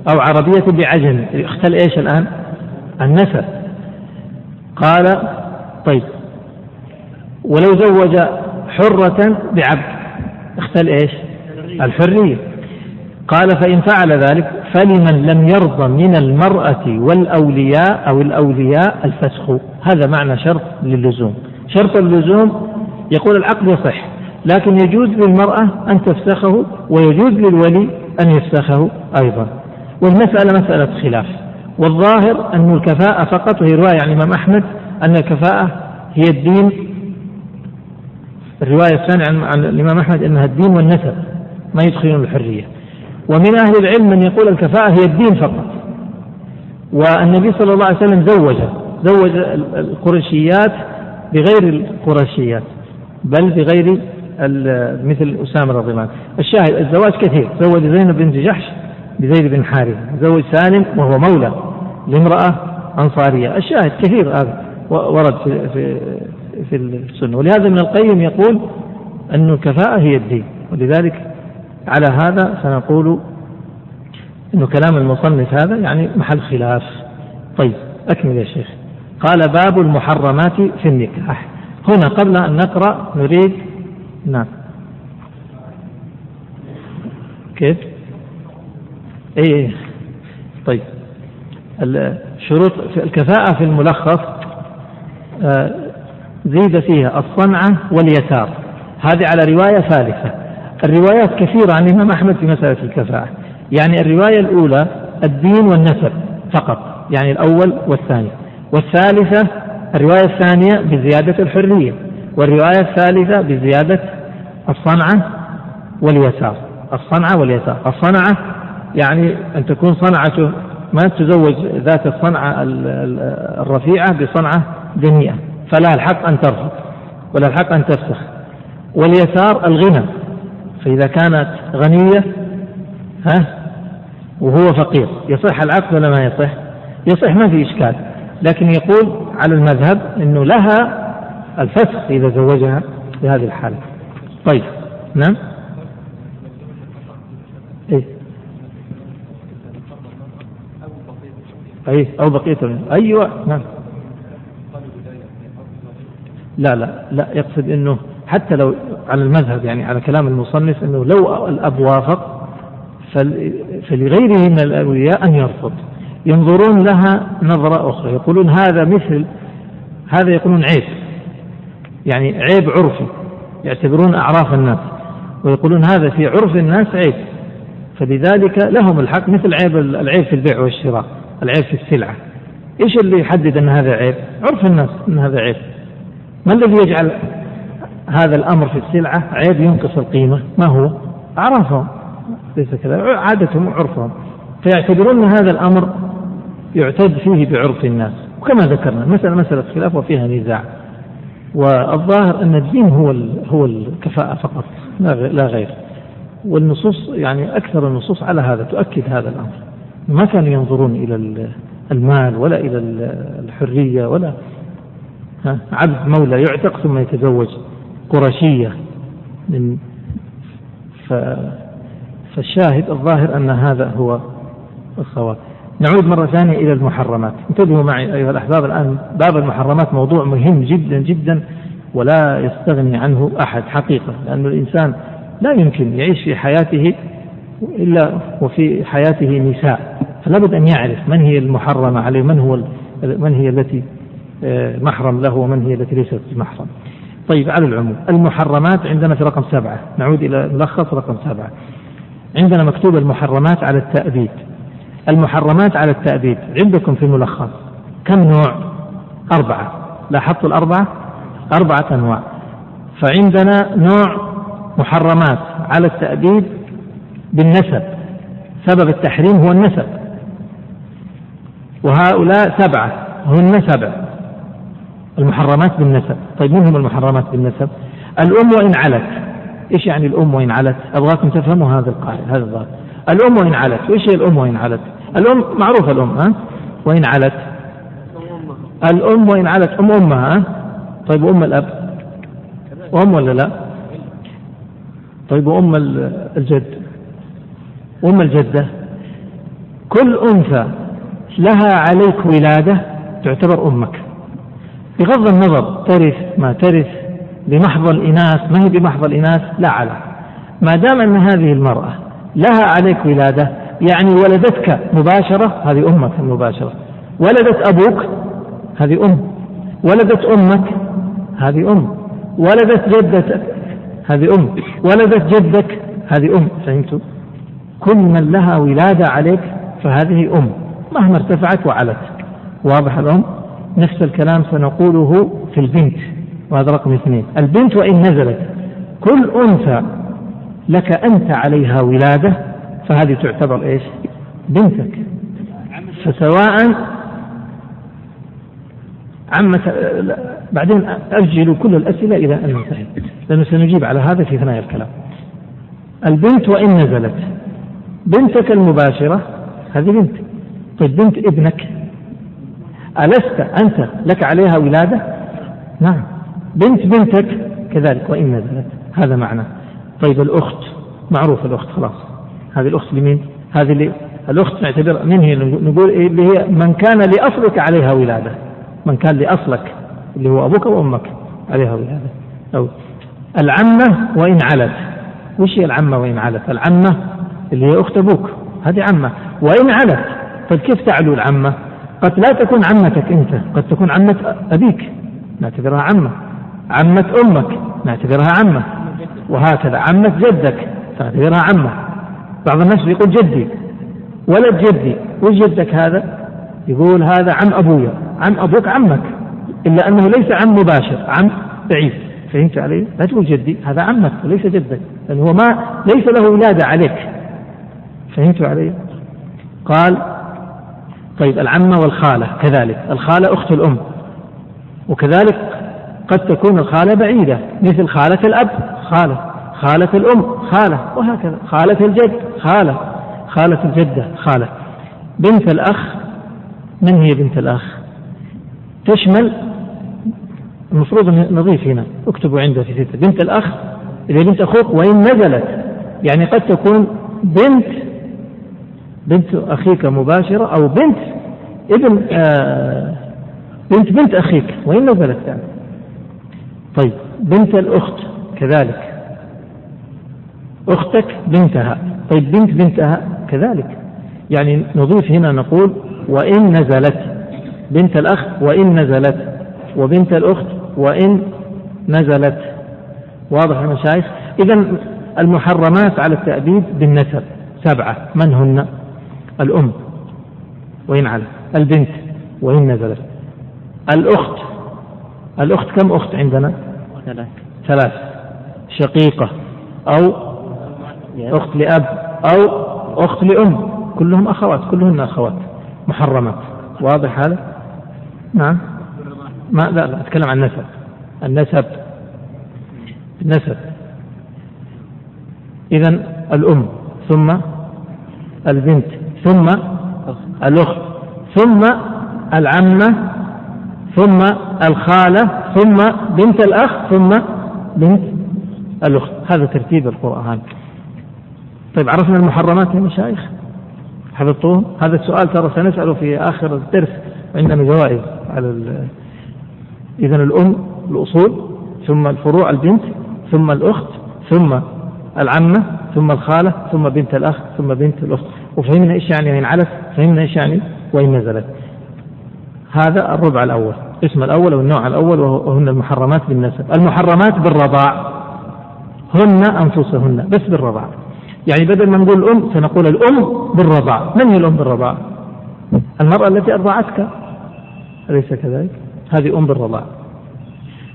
أو عربية بعجم. اختل إيش الآن؟ النسب. قال طيب. ولو زوج حرة بعبد. اختل إيش؟ الحرية قال فإن فعل ذلك فلمن لم يرضى من المرأة والأولياء أو الأولياء الفسخ. هذا معنى شرط للزوم. شرط اللزوم يقول العقد يصح لكن يجوز للمرأة أن تفسخه ويجوز للولي أن يفسخه أيضا. والمسألة مسألة خلاف. والظاهر أن الكفاءة فقط وهي رواية عن الإمام أحمد أن الكفاءة هي الدين الرواية الثانية عن, عن الإمام أحمد أنها الدين والنسب ما يدخلون الحرية ومن أهل العلم من يقول الكفاءة هي الدين فقط. والنبي صلى الله عليه وسلم زوج زوج القرشيات بغير القرشيات بل بغير مثل أسامة رضي الله عنه الشاهد الزواج كثير زوج زينب بنت جحش بزيد بن حارثة زوج سالم وهو مولى لامرأة أنصارية. الشاهد كثير هذا ورد في, في, السنة. ولهذا ابن القيم يقول أن الكفاءة هي الدين. ولذلك على هذا سنقول أن كلام المصنف هذا يعني محل خلاف. طيب أكمل يا شيخ. قال باب المحرمات في النكاح. هنا قبل أن نقرأ نريد نعم. كيف؟ إيه طيب. الشروط الكفاءة في الملخص آه، زيد فيها الصنعة واليسار. هذه على رواية ثالثة. الروايات كثيرة عن الإمام أحمد في مسألة الكفاءة. يعني الرواية الأولى الدين والنسب فقط يعني الأول والثاني والثالثة الرواية الثانية بزيادة الحرية. والرواية الثالثة بزيادة الصنعة واليسار. الصنعة واليسار. الصنعة يعني أن تكون صنعته ما تزوج ذات الصنعة الرفيعة بصنعة دنيئة. فلها الحق أن ترفض ولها الحق أن تفسخ. واليسار الغنى فإذا كانت غنية ها وهو فقير يصح العقد ولا ما يصح؟ يصح ما في إشكال. لكن يقول على المذهب أنه لها الفسخ إذا زوجها بهذه الحالة. طيب نعم؟ إيه؟ أي أو بقية أيوة نعم. لا لا لا يقصد أنه حتى لو على المذهب يعني على كلام المصنف أنه لو الأب وافق فلغيره من الأولياء أن يرفض ينظرون لها نظرة أخرى يقولون هذا مثل هذا يقولون عيب يعني عيب عرفي يعتبرون أعراف الناس ويقولون هذا في عرف الناس عيب فلذلك لهم الحق مثل عيب العيب في البيع والشراء العيب في السلعة إيش اللي يحدد أن هذا عيب؟ عرف الناس أن هذا عيب. ما الذي يجعل هذا الأمر في السلعة؟ عيب ينقص القيمة؟ ما هو؟ أعرافهم. ليس كذا عادتهم وعرفهم. فيعتبرون هذا الأمر يعتد فيه بعرف الناس. وكما ذكرنا مسألة مسألة خلاف وفيها نزاع. والظاهر أن الدين هو هو الكفاءة فقط. لا غير. والنصوص يعني أكثر النصوص على هذا تؤكد هذا الأمر. ما كانوا ينظرون إلى المال ولا إلى الحرية ولا عبد مولى يعتق ثم يتزوج قرشية. من ف فالشاهد الظاهر أن هذا هو الصواب. نعود مرة ثانية إلى المحرمات. انتبهوا معي أيها الأحباب الآن باب المحرمات موضوع مهم جدا جدا ولا يستغني عنه أحد حقيقة لأن الإنسان لا يمكن يعيش في حياته إلا وفي حياته نساء فلا بد أن يعرف من هي المحرمة عليه من هو من هي التي محرم له ومن هي التي ليست محرم. طيب على العموم المحرمات عندنا في رقم سبعة. نعود إلى ملخص رقم سبعة. عندنا مكتوب المحرمات على التأبيد. المحرمات على التأبيد عندكم في الملخص كم نوع؟ أربعة. لاحظتوا الأربعة؟ أربعة أنواع. فعندنا نوع محرمات على التأبيد بالنسب. سبب التحريم هو النسب. وهؤلاء سبعة هن سبع. المحرمات بالنسب. طيب من هم المحرمات بالنسب؟ الأم وإن علت. إيش يعني الأم وإن علت؟ أبغاكم تفهموا هذا القاعدة هذا الظاهر الأم وإن علت. وإيش هي الأم وإن علت؟ الأم معروفة الأم ها؟ وإن علت. الأم وإن علت. أم أمها طيب وأم الأب؟ وأم ولا لا؟ طيب وأم الجد؟ وأم الجدة؟ كل أنثى لها عليك ولادة تعتبر أمك. بغض النظر ترث ما ترث بمحض الإناث ما هي بمحض الإناث؟ لا على. ما دام أن هذه المرأة لها عليك ولادة يعني ولدتك مباشرة هذه أمك المباشرة. ولدت أبوك هذه أم. ولدت أمك هذه أم. ولدت جدتك هذه أم. ولدت جدك هذه أم. فهمتوا كل من لها ولادة عليك فهذه أم. مهما ارتفعت وعلت. واضح الأم نفس الكلام سنقوله في البنت وهذا رقم اثنين. البنت وإن نزلت كل أنثى لك أنت عليها ولادة فهذه تعتبر إيش؟ بنتك. فسواء عمة بعدين أجلوا كل الأسئلة إلى أن ننتهي لأنه سنجيب على هذا في ثنايا الكلام. البنت وإن نزلت بنتك المباشرة هذه بنت. طيب بنت ابنك ألست أنت لك عليها ولادة؟ نعم. بنت بنتك كذلك وإن نزلت. هذا معنى. طيب الأخت. معروف الأخت خلاص. هذه الأخت لمين؟ هذه اللي الأخت نعتبر من هي؟ نقول إيه؟ اللي هي من كان لأصلك عليها ولادة. من كان لأصلك اللي هو أبوك وأمك عليها ولادة. أو العمة وإن علت. وش هي العمة وإن علت؟ العمة اللي هي أخت أبوك. هذه عمة. وإن علت طيب كيف تعلو العمة؟ قد لا تكون عمتك أنت قد تكون عمة أبيك نعتبرها عمة. عمة أمك نعتبرها عمة. وهكذا عمة جدك تعتبرها عمة. بعض الناس يقول جدي ولد جدي. وش جدك هذا؟ يقول هذا عم أبويا. عم أبوك عمك. إلا أنه ليس عم مباشر عم بعيد. فهمت علي؟ لا تقول جدي هذا عمك وليس جدك. لأنه هو ما ليس له ولادة عليك. فهمت علي؟ قال طيب العمة والخالة كذلك. الخالة أخت الأم. وكذلك قد تكون الخالة بعيدة مثل خالة الأب خالة. خالة الأم خالة. وهكذا. خالة الجد خالة. خالة الجدة خالة. بنت الأخ من هي بنت الأخ؟ تشمل المفروض نضيف هنا اكتبوا عنده في ستة. بنت الأخ اللي بنت أخوك وإن نزلت يعني قد تكون بنت بنت أخيك مباشرة أو بنت ابن آه بنت بنت أخيك. وإن نزلت يعني طيب بنت الأخت كذلك. أختك بنتها. طيب بنت بنتها كذلك. يعني نضيف هنا نقول وإن نزلت. بنت الأخ وإن نزلت. وبنت الأخت وإن نزلت. واضح يا مشايخ؟ إذا المحرمات على التأبيد بالنسب. سبعة. من هن؟ الأم وإن علت البنت وإن نزلت. الأخت الأخت كم أخت عندنا؟ ثلاث. ثلاث. شقيقة أو أخت لأب أو أخت لأم. كلهم أخوات كلهن أخوات. محرمات. واضح هذا؟ نعم. ما لا لا أتكلم عن النسب النسب. النسب. إذا الأم ثم البنت. ثم الأخت ثم العمة ثم الخالة ثم بنت الأخ ثم بنت الأخت. هذا ترتيب القرآن. طيب عرفنا المحرمات يا مشايخ؟ حفظتوهم؟ هذا السؤال ترى سنسأله في آخر الدرس عندنا جوائز على إذا الأم الأصول ثم الفروع البنت ثم الأخت ثم العمة ثم الخالة ثم بنت الأخ ثم بنت الأخت. وفهمنا إيش يعني وإن علت فهمنا إيش يعني وإن نزلت. هذا الربع الأول القسم الأول أو النوع الأول وهن المحرمات بالنسب. المحرمات بالرضاع. هن أنفسهن بس بالرضاع. يعني بدل ما نقول الأم سنقول الأم بالرضاع. من هي الأم بالرضاع؟ المرأة التي أرضعتك. أليس كذلك؟ هذه أم بالرضاع.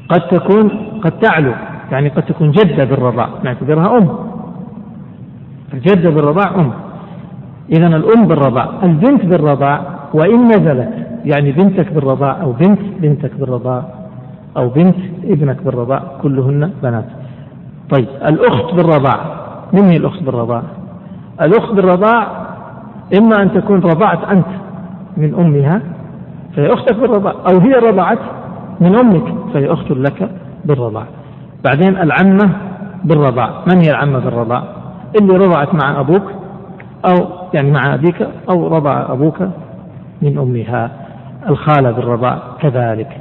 قد تكون قد تعلو. يعني قد تكون جدة بالرضاع. نعتبرها أم. الجدة بالرضاع أم. إذا الأم بالرضاع البنت بالرضاع وإن نزلت يعني بنتك بالرضاع أو بنت بنتك بالرضاع أو بنت ابنك بالرضاع كلهن بنات. طيب الأخت بالرضاع من هي الأخت بالرضاع؟ الأخت بالرضاع إما أن تكون رضعت أنت من أمها فهي أختك بالرضاع أو هي رضعت من أمك فهي أخت لك بالرضاع. بعدين العمة بالرضاع من هي العمة بالرضاع؟ اللي رضعت مع أبوك أو يعني مع أبيك أو رضع أبوك من أمها. الخالة بالرضاع كذلك.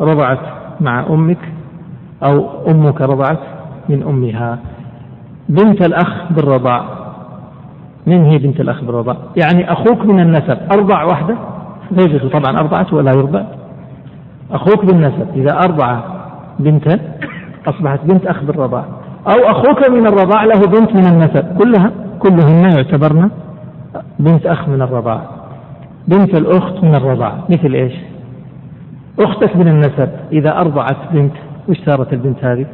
رضعت مع أمك أو أمك رضعت من أمها. بنت الأخ بالرضاع من هي بنت الأخ بالرضاع يعني أخوك من النسب. أرضع واحدة زوجته طبعا أرضعت ولا يرضع. أخوك بالنسب. إذا أرضع بنتا أصبحت بنت أخ بالرضاع أو أخوك من الرضاع له بنت من النسب. كلها كلهن يعتبرن بنت أخ من الرضاع. بنت الأخت من الرضاع. مثل إيش؟ أختك من النسب. إذا أرضعت بنت وش صارت البنت هذه؟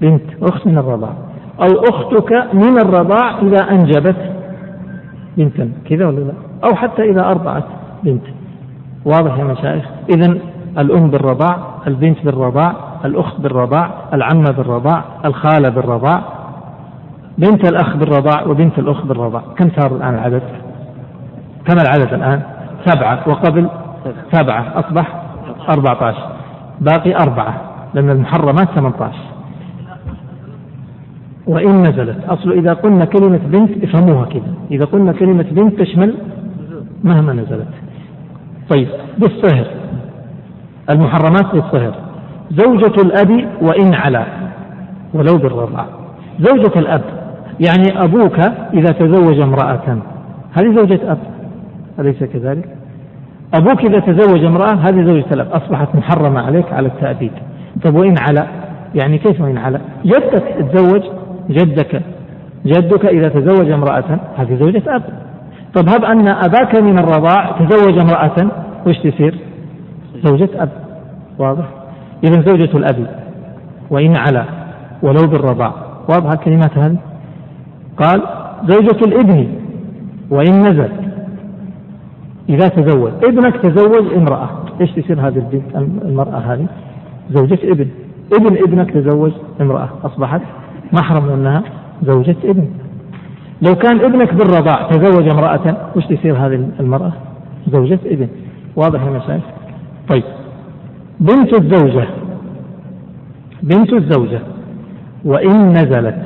بنت أخت من الرضاع. أو أختك من الرضاع إذا أنجبت بنتا. كذا ولا لا؟ أو حتى إذا أرضعت بنت. واضح يا مشايخ؟ إذا الأم بالرضاع البنت بالرضاع الأخت بالرضاع العمة بالرضاع الخالة بالرضاع بنت الأخ بالرضاع وبنت الأخت بالرضاع. كم صار الآن العدد؟ كم العدد الآن؟ سبعة وقبل سبعة أصبح أربعة عشر. باقي أربعة لأن المحرمات 18 وإن نزلت أصل إذا قلنا كلمة بنت افهموها كذا إذا قلنا كلمة بنت تشمل مهما نزلت. طيب بالصهر. المحرمات بالصهر. زوجة الأب وإن علا ولو بالرضاع. زوجة الأب يعني أبوك إذا تزوج امرأة. هذه زوجة أب أليس كذلك؟ أبوك إذا تزوج امرأة هذه زوجة الأب. أصبحت محرمة عليك على التأبيد. طيب وإن علا؟ يعني كيف وإن علا؟ جدك تزوج جدك. جدك إذا تزوج امرأة هذه زوجة أب. طب هب أن أباك من الرضاع تزوج امرأة وش تصير؟ زوجة أب. واضح؟ إذا زوجة الأب وإن علا ولو بالرضاع. واضحة الكلمات هذه؟ قال زوجة الابن وإن نزل. إذا تزوج ابنك تزوج امرأة. إيش تصير هذه البنت المرأة هذه؟ زوجة ابن. ابن ابنك تزوج امرأة. أصبحت محرم أنها زوجة ابن. لو كان ابنك بالرضاع تزوج امرأة وش تصير هذه المرأة؟ زوجة ابن. واضح يا مشايخ؟ طيب. بنت الزوجة بنت الزوجة وإن نزلت.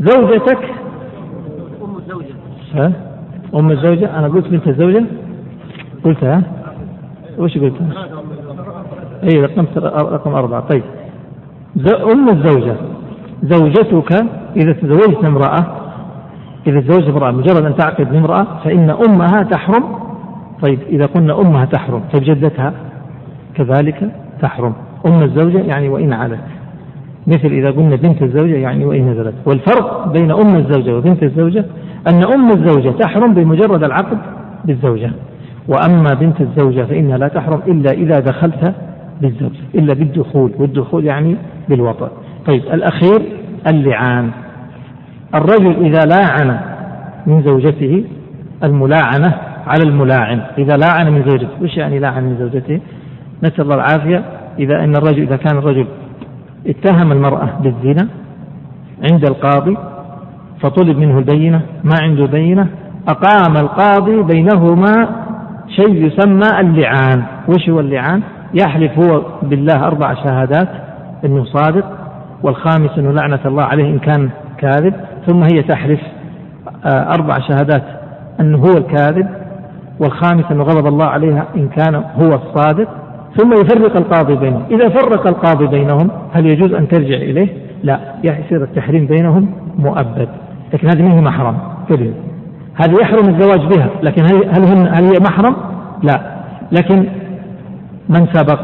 زوجتك؟ أم الزوجة. ها؟ أم الزوجة؟ أنا قلت بنت الزوجة؟ قلتها؟ وش قلت اي رقم رقم أربعة. طيب. أم الزوجة. زوجتك إذا تزوجت امرأة إذا تزوجت امرأة مجرد أن تعقد بامرأة فإن أمها تحرم. طيب إذا قلنا أمها تحرم طيب جدتها؟ كذلك تحرم. أم الزوجة يعني وإن علت. مثل إذا قلنا بنت الزوجة يعني وإن نزلت. والفرق بين أم الزوجة وبنت الزوجة أن أم الزوجة تحرم بمجرد العقد بالزوجة. وأما بنت الزوجة فإنها لا تحرم إلا إذا دخلت بالزوجة إلا بالدخول والدخول يعني بالوطأ. طيب الأخير اللعان. الرجل إذا لاعن من زوجته الملاعنة على الملاعن. إذا لاعن من زوجته وش يعني لاعن من زوجته؟ نسأل الله العافية. إذا أن الرجل إذا كان الرجل اتهم المرأة بالزنا عند القاضي فطلب منه البينة ما عنده بينة أقام القاضي بينهما شيء يسمى اللعان. وش هو اللعان؟ يحلف هو بالله أربع شهادات أنه صادق والخامس أنه لعنة الله عليه إن كان كاذب ثم هي تحلف آه، أربع شهادات أنه هو الكاذب والخامس أنه غضب الله عليها إن كان هو الصادق. ثم يفرق القاضي بينهم. إذا فرق القاضي بينهم هل يجوز أن ترجع إليه؟ لا يصير التحريم بينهم مؤبد. لكن هذه منه محرم. كله هذه يحرم الزواج بها لكن هل هن هل هي محرم؟ لا. لكن من سبق؟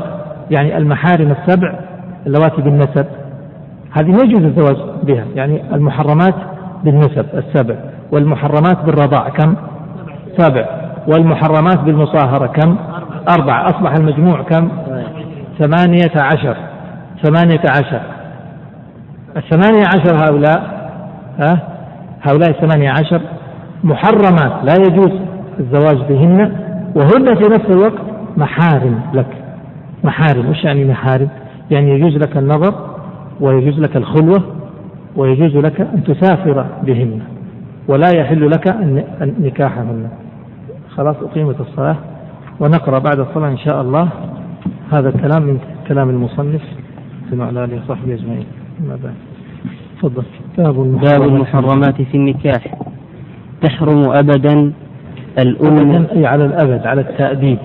يعني المحارم السبع اللواتي بالنسب. هذه ما يجوز الزواج بها. يعني المحرمات بالنسب السبع والمحرمات بالرضاع كم؟ سبع. والمحرمات بالمصاهرة كم؟ أربع أصبح المجموع كم؟ ثمانية عشر. ثمانية عشر. الثمانية عشر هؤلاء ها؟ هؤلاء الثمانية عشر محرمات لا يجوز الزواج بهن وهن في نفس الوقت محارم لك. محارم وش يعني محارم؟ يعني يجوز لك النظر ويجوز لك الخلوة ويجوز لك أن تسافر بهن ولا يحل لك نكاحهن. خلاص أقيمت الصلاة. ونقرأ بعد الصلاة إن شاء الله هذا الكلام من كلام المصنف في آله وصحبه أجمعين. ما بعد. تفضل. باب باب المحرمات في النكاح. تحرم أبدا الأم. أي على الأبد على التأديب.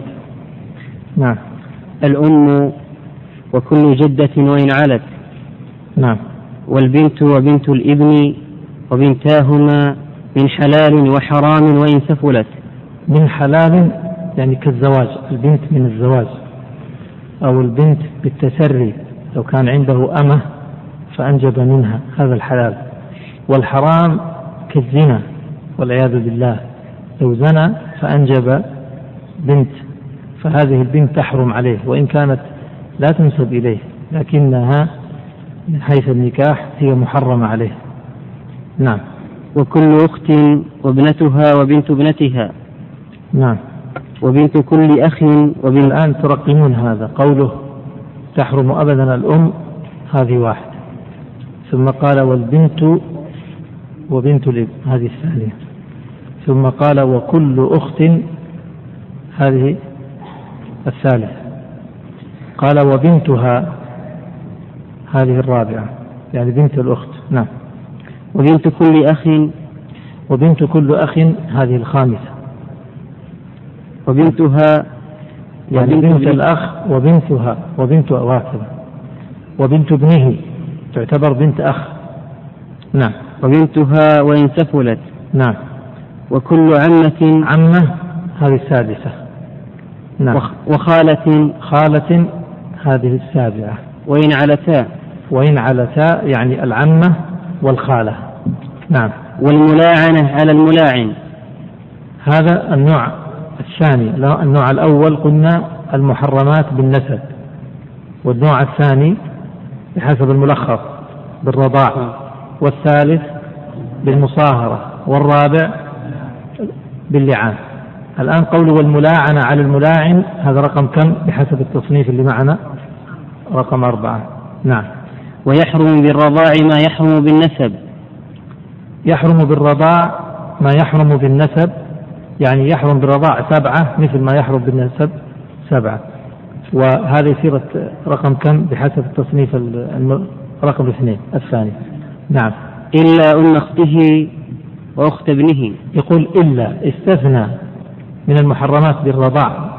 نعم. الأم وكل جدة وإن علت. نعم. والبنت وبنت الإبن وبنتاهما من حلال وحرام وإن سفلت. من حلال يعني كالزواج البنت من الزواج أو البنت بالتسري لو كان عنده أمة فأنجب منها هذا الحلال. والحرام كالزنا والعياذ بالله لو زنى فأنجب بنت فهذه البنت تحرم عليه وإن كانت لا تنسب إليه لكنها من حيث النكاح هي محرمة عليه. نعم. وكل أخت وابنتها وبنت ابنتها. نعم. وبنت كل أخ وبنت الآن ترقمون هذا قوله تحرم أبدا الأم هذه واحدة. ثم قال والبنت وبنت الابن هذه الثانية. ثم قال وكل أخت هذه الثالثة. قال وبنتها هذه الرابعة. يعني بنت الأخت. نعم. وبنت كل أخ وبنت كل أخ هذه الخامسة. وبنتها يعني وبنت بنت الأخ. وبنتها وبنت وهكذا وبنت ابنه تعتبر بنت أخ. نعم. وبنتها وإن سفلت. نعم. وكل عمة. عمة هذه السادسة. نعم. وخالة. خالة هذه السابعة. وإن علتا. وإن علتا يعني العمة والخالة. نعم. والملاعنة على الملاعن. هذا النوع الثاني النوع الأول قلنا المحرمات بالنسب والنوع الثاني بحسب الملخص بالرضاع والثالث بالمصاهرة والرابع باللعان. الآن قول والملاعنة على الملاعن هذا رقم كم؟ بحسب التصنيف اللي معنا رقم أربعة. نعم. ويحرم بالرضاع ما يحرم بالنسب. يحرم بالرضاع ما يحرم بالنسب يعني يحرم بالرضاع سبعة مثل ما يحرم بالنسب سبعة. وهذا يصير رقم كم بحسب التصنيف رقم الاثنين الثاني. نعم. إلا أم أخته وأخت ابنه. يقول إلا استثنى من المحرمات بالرضاع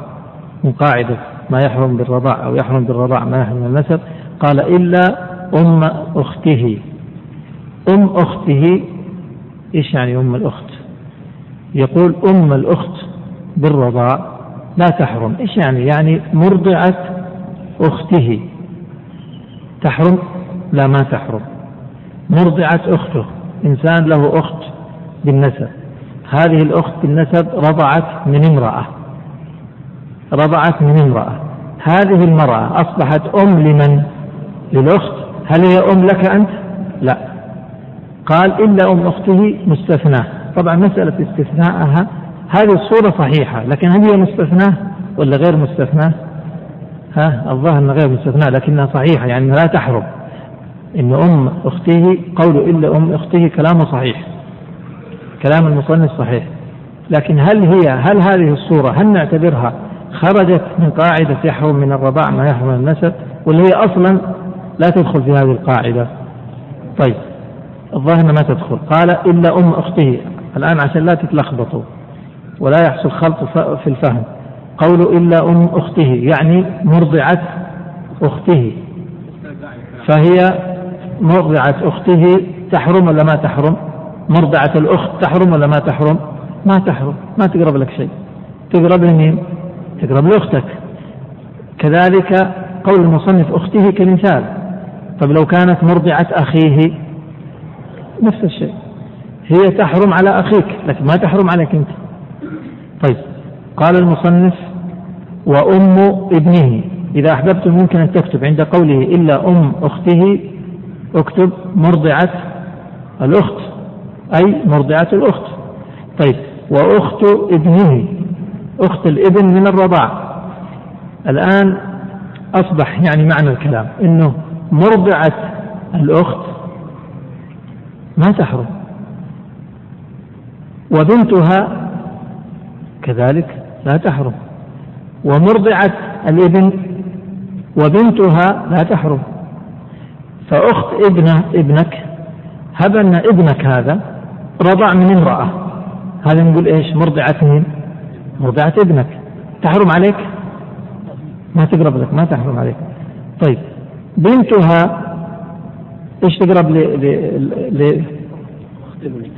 من قاعدة ما يحرم بالرضاع أو يحرم بالرضاع ما يحرم النسب قال إلا أم أخته. أم أخته إيش يعني أم الأخت؟ يقول أم الأخت بالرضاع لا تحرم. إيش يعني؟ يعني مرضعة أخته. تحرم؟ لا ما تحرم. مرضعة أخته. إنسان له أخت بالنسب. هذه الأخت بالنسب رضعت من امرأة. رضعت من امرأة. هذه المرأة أصبحت أم لمن؟ للأخت. هل هي أم لك أنت؟ لا. قال إلا أم أخته مستثناة. طبعا مسألة استثناءها. هذه الصورة صحيحة لكن هل هي مستثناة ولا غير مستثناة؟ ها الظاهر أنها غير مستثناة لكنها صحيحة يعني لا تحرم. إن أم اخته قول إلا أم اخته كلامه صحيح كلام المصنف صحيح. لكن هل هي هل هذه الصورة هل نعتبرها خرجت من قاعدة يحرم من الرضاع ما يحرم من النسب ولا هي أصلا لا تدخل في هذه القاعدة؟ طيب الظاهر ما تدخل. قال إلا أم أخته الآن عشان لا تتلخبطوا ولا يحصل خلط في الفهم. قول إلا أم أخته يعني مرضعة أخته. فهي مرضعة أخته تحرم ولا ما تحرم؟ مرضعة الأخت تحرم ولا ما تحرم؟ ما تحرم. ما تقرب لك شيء. تقرب لمين؟ تقرب لأختك. كذلك قول المصنف أخته كمثال. طب لو كانت مرضعة أخيه نفس الشيء. هي تحرم على أخيك لكن ما تحرم عليك أنت. طيب قال المصنف وأم ابنه. إذا أحببتم ممكن أن تكتب عند قوله إلا أم أخته اكتب مرضعة الأخت أي مرضعة الأخت. طيب وأخت ابنه أخت الابن من الرضاع. الآن أصبح يعني معنى الكلام أنه مرضعة الأخت ما تحرم. وبنتها كذلك لا تحرم ومرضعة الابن وبنتها لا تحرم. فأخت ابنه ابنك هب أن ابنك هذا رضع من امرأة. هذا نقول إيش؟ مرضعة مين؟ مرضعة ابنك. تحرم عليك؟ ما تقرب لك ما تحرم عليك. طيب بنتها إيش تقرب ل ل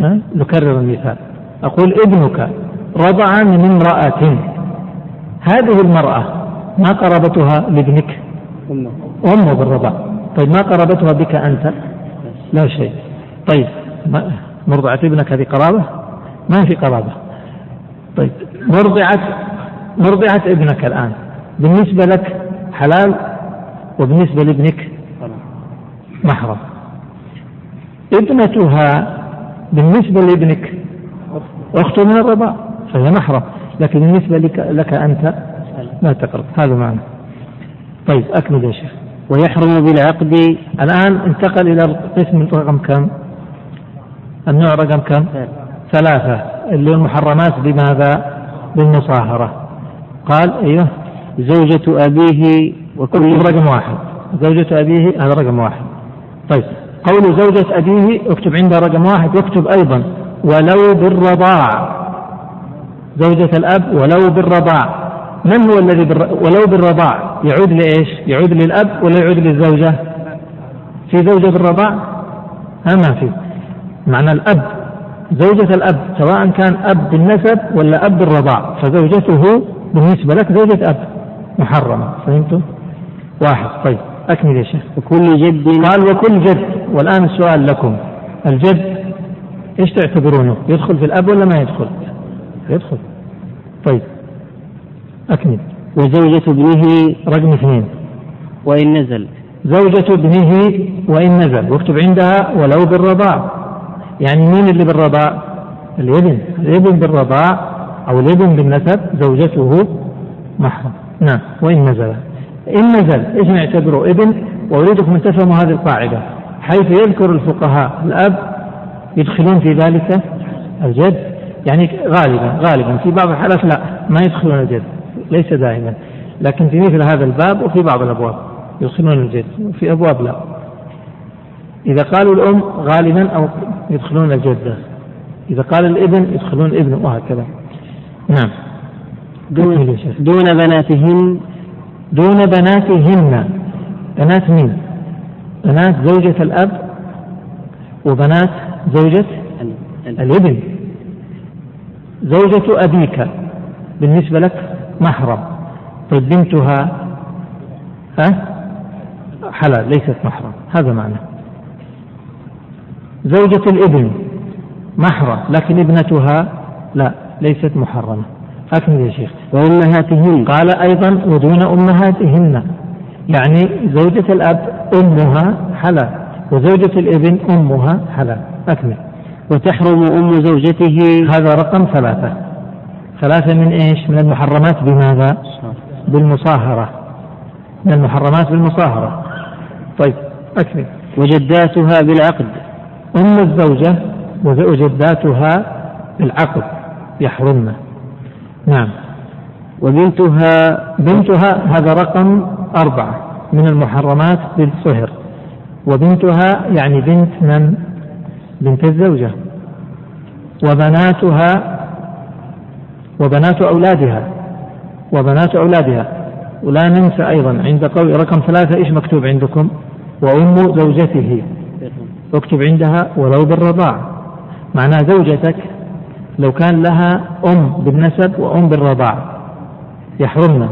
ل؟ نكرر المثال. أقول ابنك رضع من امرأة. هذه المرأة ما قرابتها لابنك؟ أمه. بالرضع. طيب ما قرابتها بك أنت؟ لا شيء. طيب مرضعة ابنك هذه قرابة؟ ما في قرابة. طيب مرضعة مرضعة ابنك الآن. بالنسبة لك حلال وبالنسبة لابنك محرم. ابنتها بالنسبة لابنك أخت من الرضاع فهي محرم. لكن بالنسبة لك, لك أنت لا تقرب. هذا معنى. طيب أكمل يا شيخ. ويحرم بالعقد. الآن انتقل إلى القسم رقم كم؟ النوع رقم كم؟ ثلاثة. اللي المحرمات بماذا؟ بالمصاهرة. قال أيوه. زوجة أبيه وكل رقم واحد. زوجة أبيه هذا رقم واحد. طيب قول زوجة أبيه اكتب عندها رقم واحد واكتب أيضا. ولو بالرضاع. زوجة الأب ولو بالرضاع. من هو الذي بالر... ولو بالرضاع؟ يعود لإيش؟ يعود للأب ولا يعود للزوجة؟ في زوجة بالرضاع؟ ها ما في. معنى الأب. زوجة الأب سواء كان أب بالنسب ولا أب بالرضاع. فزوجته بالنسبة لك زوجة أب محرمة. فهمتم؟ واحد. طيب أكمل يا شيخ. وكل جد. قال وكل جد. والآن السؤال لكم. الجد إيش تعتبرونه؟ يدخل في الأب ولا ما يدخل؟ يدخل. طيب. أكمل. وزوجة ابنه رقم اثنين. وإن نزل. زوجة ابنه وإن نزل. واكتب عندها ولو بالرضاع. يعني مين اللي بالرضاع؟ الابن. الابن بالرضاع أو الابن بالنسب زوجته محرم. نعم. وإن نزل. إن نزل. إيش نعتبره؟ ابن. وأريدكم أن تفهموا هذه القاعدة. حيث يذكر الفقهاء الأب يدخلون في ذلك الجد؟ يعني غالبا غالبا. في بعض الحالات لا ما يدخلون الجد ليس دائما. لكن في مثل هذا الباب وفي بعض الأبواب يدخلون الجد وفي أبواب لا. إذا قالوا الأم غالبا أو يدخلون الجدة. إذا قال الابن يدخلون الابن وهكذا. نعم. دون, دون بناتهن. دون بناتهن. بنات مين؟ بنات زوجة الأب وبنات زوجة الابن. زوجة أبيك. بالنسبة لك محرم. طيب بنتها ها؟ حلال ليست محرم. هذا معنى. زوجة الابن محرم لكن ابنتها لا ليست محرمة. أكمل يا شيخ. وأمهاتهن قال أيضا ودون أمهاتهن. يعني زوجة الأب أمها حلال وزوجة الابن أمها حلال. أكمل. وتحرم أم زوجته. هذا رقم ثلاثة. ثلاثة من إيش؟ من المحرمات بماذا؟ بالمصاهرة. من المحرمات بالمصاهرة. طيب أكمل. وجداتها بالعقد. أم الزوجة وجداتها بالعقد. يحرمن. نعم. وبنتها بنتها هذا رقم أربعة من المحرمات بالصهر. وبنتها يعني بنت من؟ بنت الزوجة وبناتها وبنات أولادها وبنات أولادها ولا ننسى أيضا عند قول رقم ثلاثة إيش مكتوب عندكم؟ وأم زوجته. اكتب عندها ولو بالرضاع. معناه زوجتك لو كان لها أم بالنسب وأم بالرضاع. يحرمن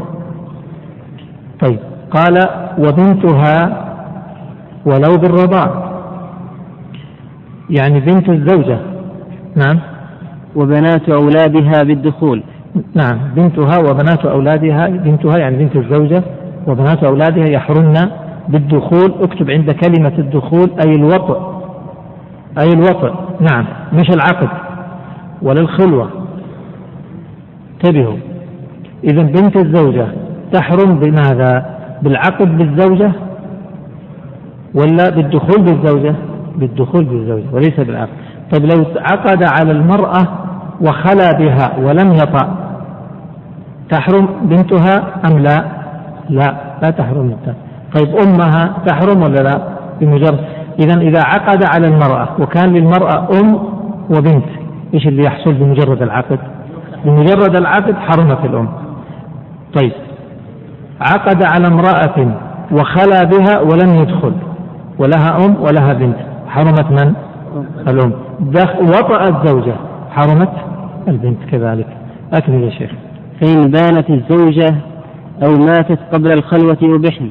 طيب. قال وبنتها ولو بالرضاع. يعني بنت الزوجة. نعم. وبنات أولادها بالدخول. نعم. بنتها وبنات أولادها بنتها يعني بنت الزوجة وبنات أولادها يحرمن بالدخول. اكتب عند كلمة الدخول أي الوطء. أي الوطء. نعم. مش العقد ولا الخلوة انتبهوا. إذا بنت الزوجة تحرم بماذا؟ بالعقد بالزوجة ولا بالدخول بالزوجة؟ بالدخول بالزوجة وليس بالعقد طيب لو عقد على المرأة وخلا بها ولم يطأ تحرم بنتها أم لا؟ لا لا تحرم بنتها طيب أمها تحرم ولا لا؟ بمجرد إذا إذا عقد على المرأة وكان للمرأة أم وبنت إيش اللي يحصل بمجرد العقد؟ بمجرد العقد حرمت الأم طيب عقد على امرأة وخلا بها ولم يدخل ولها أم ولها بنت حرمت من؟ الأم. وطأ الزوجة حرمت البنت كذلك. أكمل يا شيخ فإن بانت الزوجة أو ماتت قبل الخلوة يبحن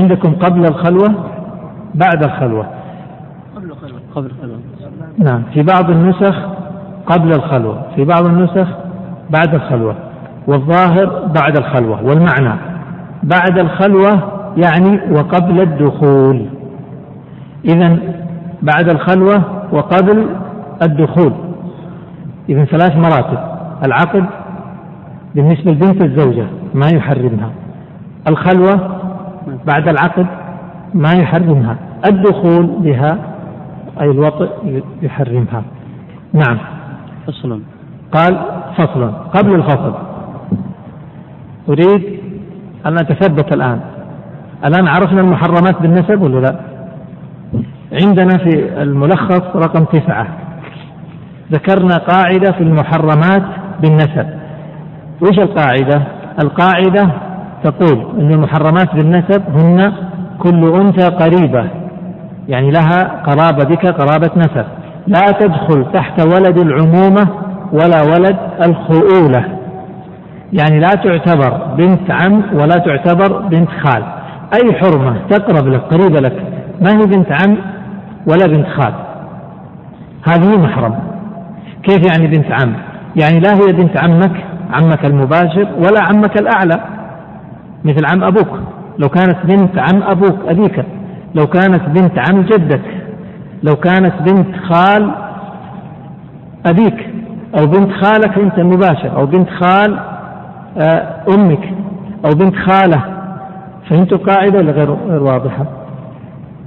عندكم قبل الخلوة؟ بعد الخلوة. قبل الخلوة. قبل الخلوة. نعم. في بعض النسخ قبل الخلوة. في بعض النسخ بعد الخلوة. والظاهر بعد الخلوة. والمعنى بعد الخلوة يعني وقبل الدخول. إذا بعد الخلوة وقبل الدخول. إذا ثلاث مراتب. العقد بالنسبة لبنت الزوجة ما يحرمها. الخلوة بعد العقد ما يحرمها. الدخول بها أي الوطئ يحرمها. نعم. فصل. قال فصل. قبل الفصل. أريد أن أتثبت الآن. الآن عرفنا المحرمات بالنسب ولا لا؟ عندنا في الملخص رقم تسعة. ذكرنا قاعدة في المحرمات بالنسب. وش القاعدة؟ القاعدة تقول أن المحرمات بالنسب هن كل أنثى قريبة. يعني لها قرابة بك قرابة نسب. لا تدخل تحت ولد العمومة ولا ولد الخؤولة. يعني لا تعتبر بنت عم ولا تعتبر بنت خال. أي حرمة تقرب لك قريبة لك ما هي بنت عم؟ ولا بنت خال. هذه محرم. كيف يعني بنت عم؟ يعني لا هي بنت عمك عمك المباشر ولا عمك الأعلى. مثل عم أبوك. لو كانت بنت عم أبوك أبيك. لو كانت بنت عم جدك. لو كانت بنت خال أبيك. أو بنت خالك أنت مباشر أو بنت خال آه، أمك. أو بنت خالة. فهمتوا القاعدة ولا غير واضحة؟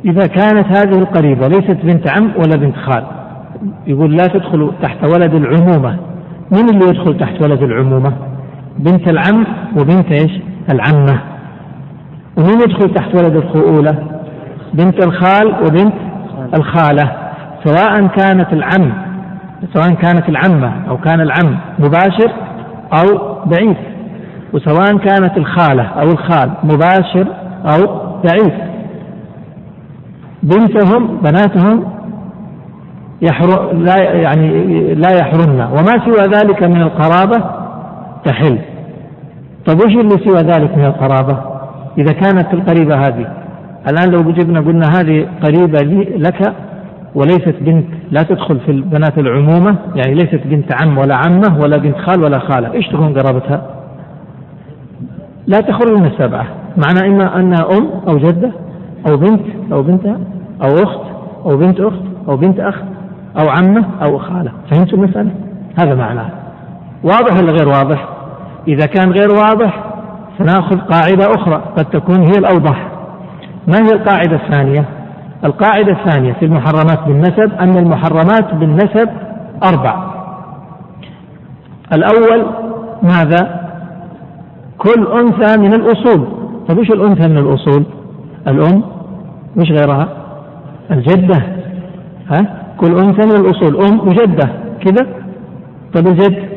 إذا كانت هذه القريبة ليست بنت عم ولا بنت خال. يقول لا تدخل تحت ولد العمومة. من اللي يدخل تحت ولد العمومة؟ بنت العم وبنت إيش؟ العمة. ومين يدخل تحت ولد الخؤولة؟ بنت الخال وبنت الخالة. سواء كانت العم سواء كانت العمة أو كان العم مباشر أو بعيد وسواء كانت الخالة أو الخال مباشر أو بعيد بنتهم بناتهم يحر لا يعني لا يحرمن وما سوى ذلك من القرابة؟ تحل. طيب وش اللي سوى ذلك من القرابة؟ إذا كانت القريبة هذه. الآن لو جبنا قلنا هذه قريبة لي لك وليست بنت لا تدخل في البنات العمومة. يعني ليست بنت عم ولا عمة ولا بنت خال ولا خالة. إيش تكون قرابتها؟ لا تخرج من السبعة. معنى إما أنها أم أو جدة؟ أو بنت أو بنتها أو أخت أو بنت أخت أو بنت أخ أو عمة أو خالة. فهمتوا المسألة؟ هذا معناه. واضح ولا غير واضح؟ إذا كان غير واضح سنأخذ قاعدة أخرى قد تكون هي الأوضح. ما هي القاعدة الثانية؟ القاعدة الثانية في المحرمات بالنسب أن المحرمات بالنسب أربع. الأول ماذا؟ كل أنثى من الأصول. طيب وش الأنثى من الأصول؟ الأم وش غيرها؟ الجدة ها؟ كل أنثى من الأصول أم وجدة كذا طيب الجد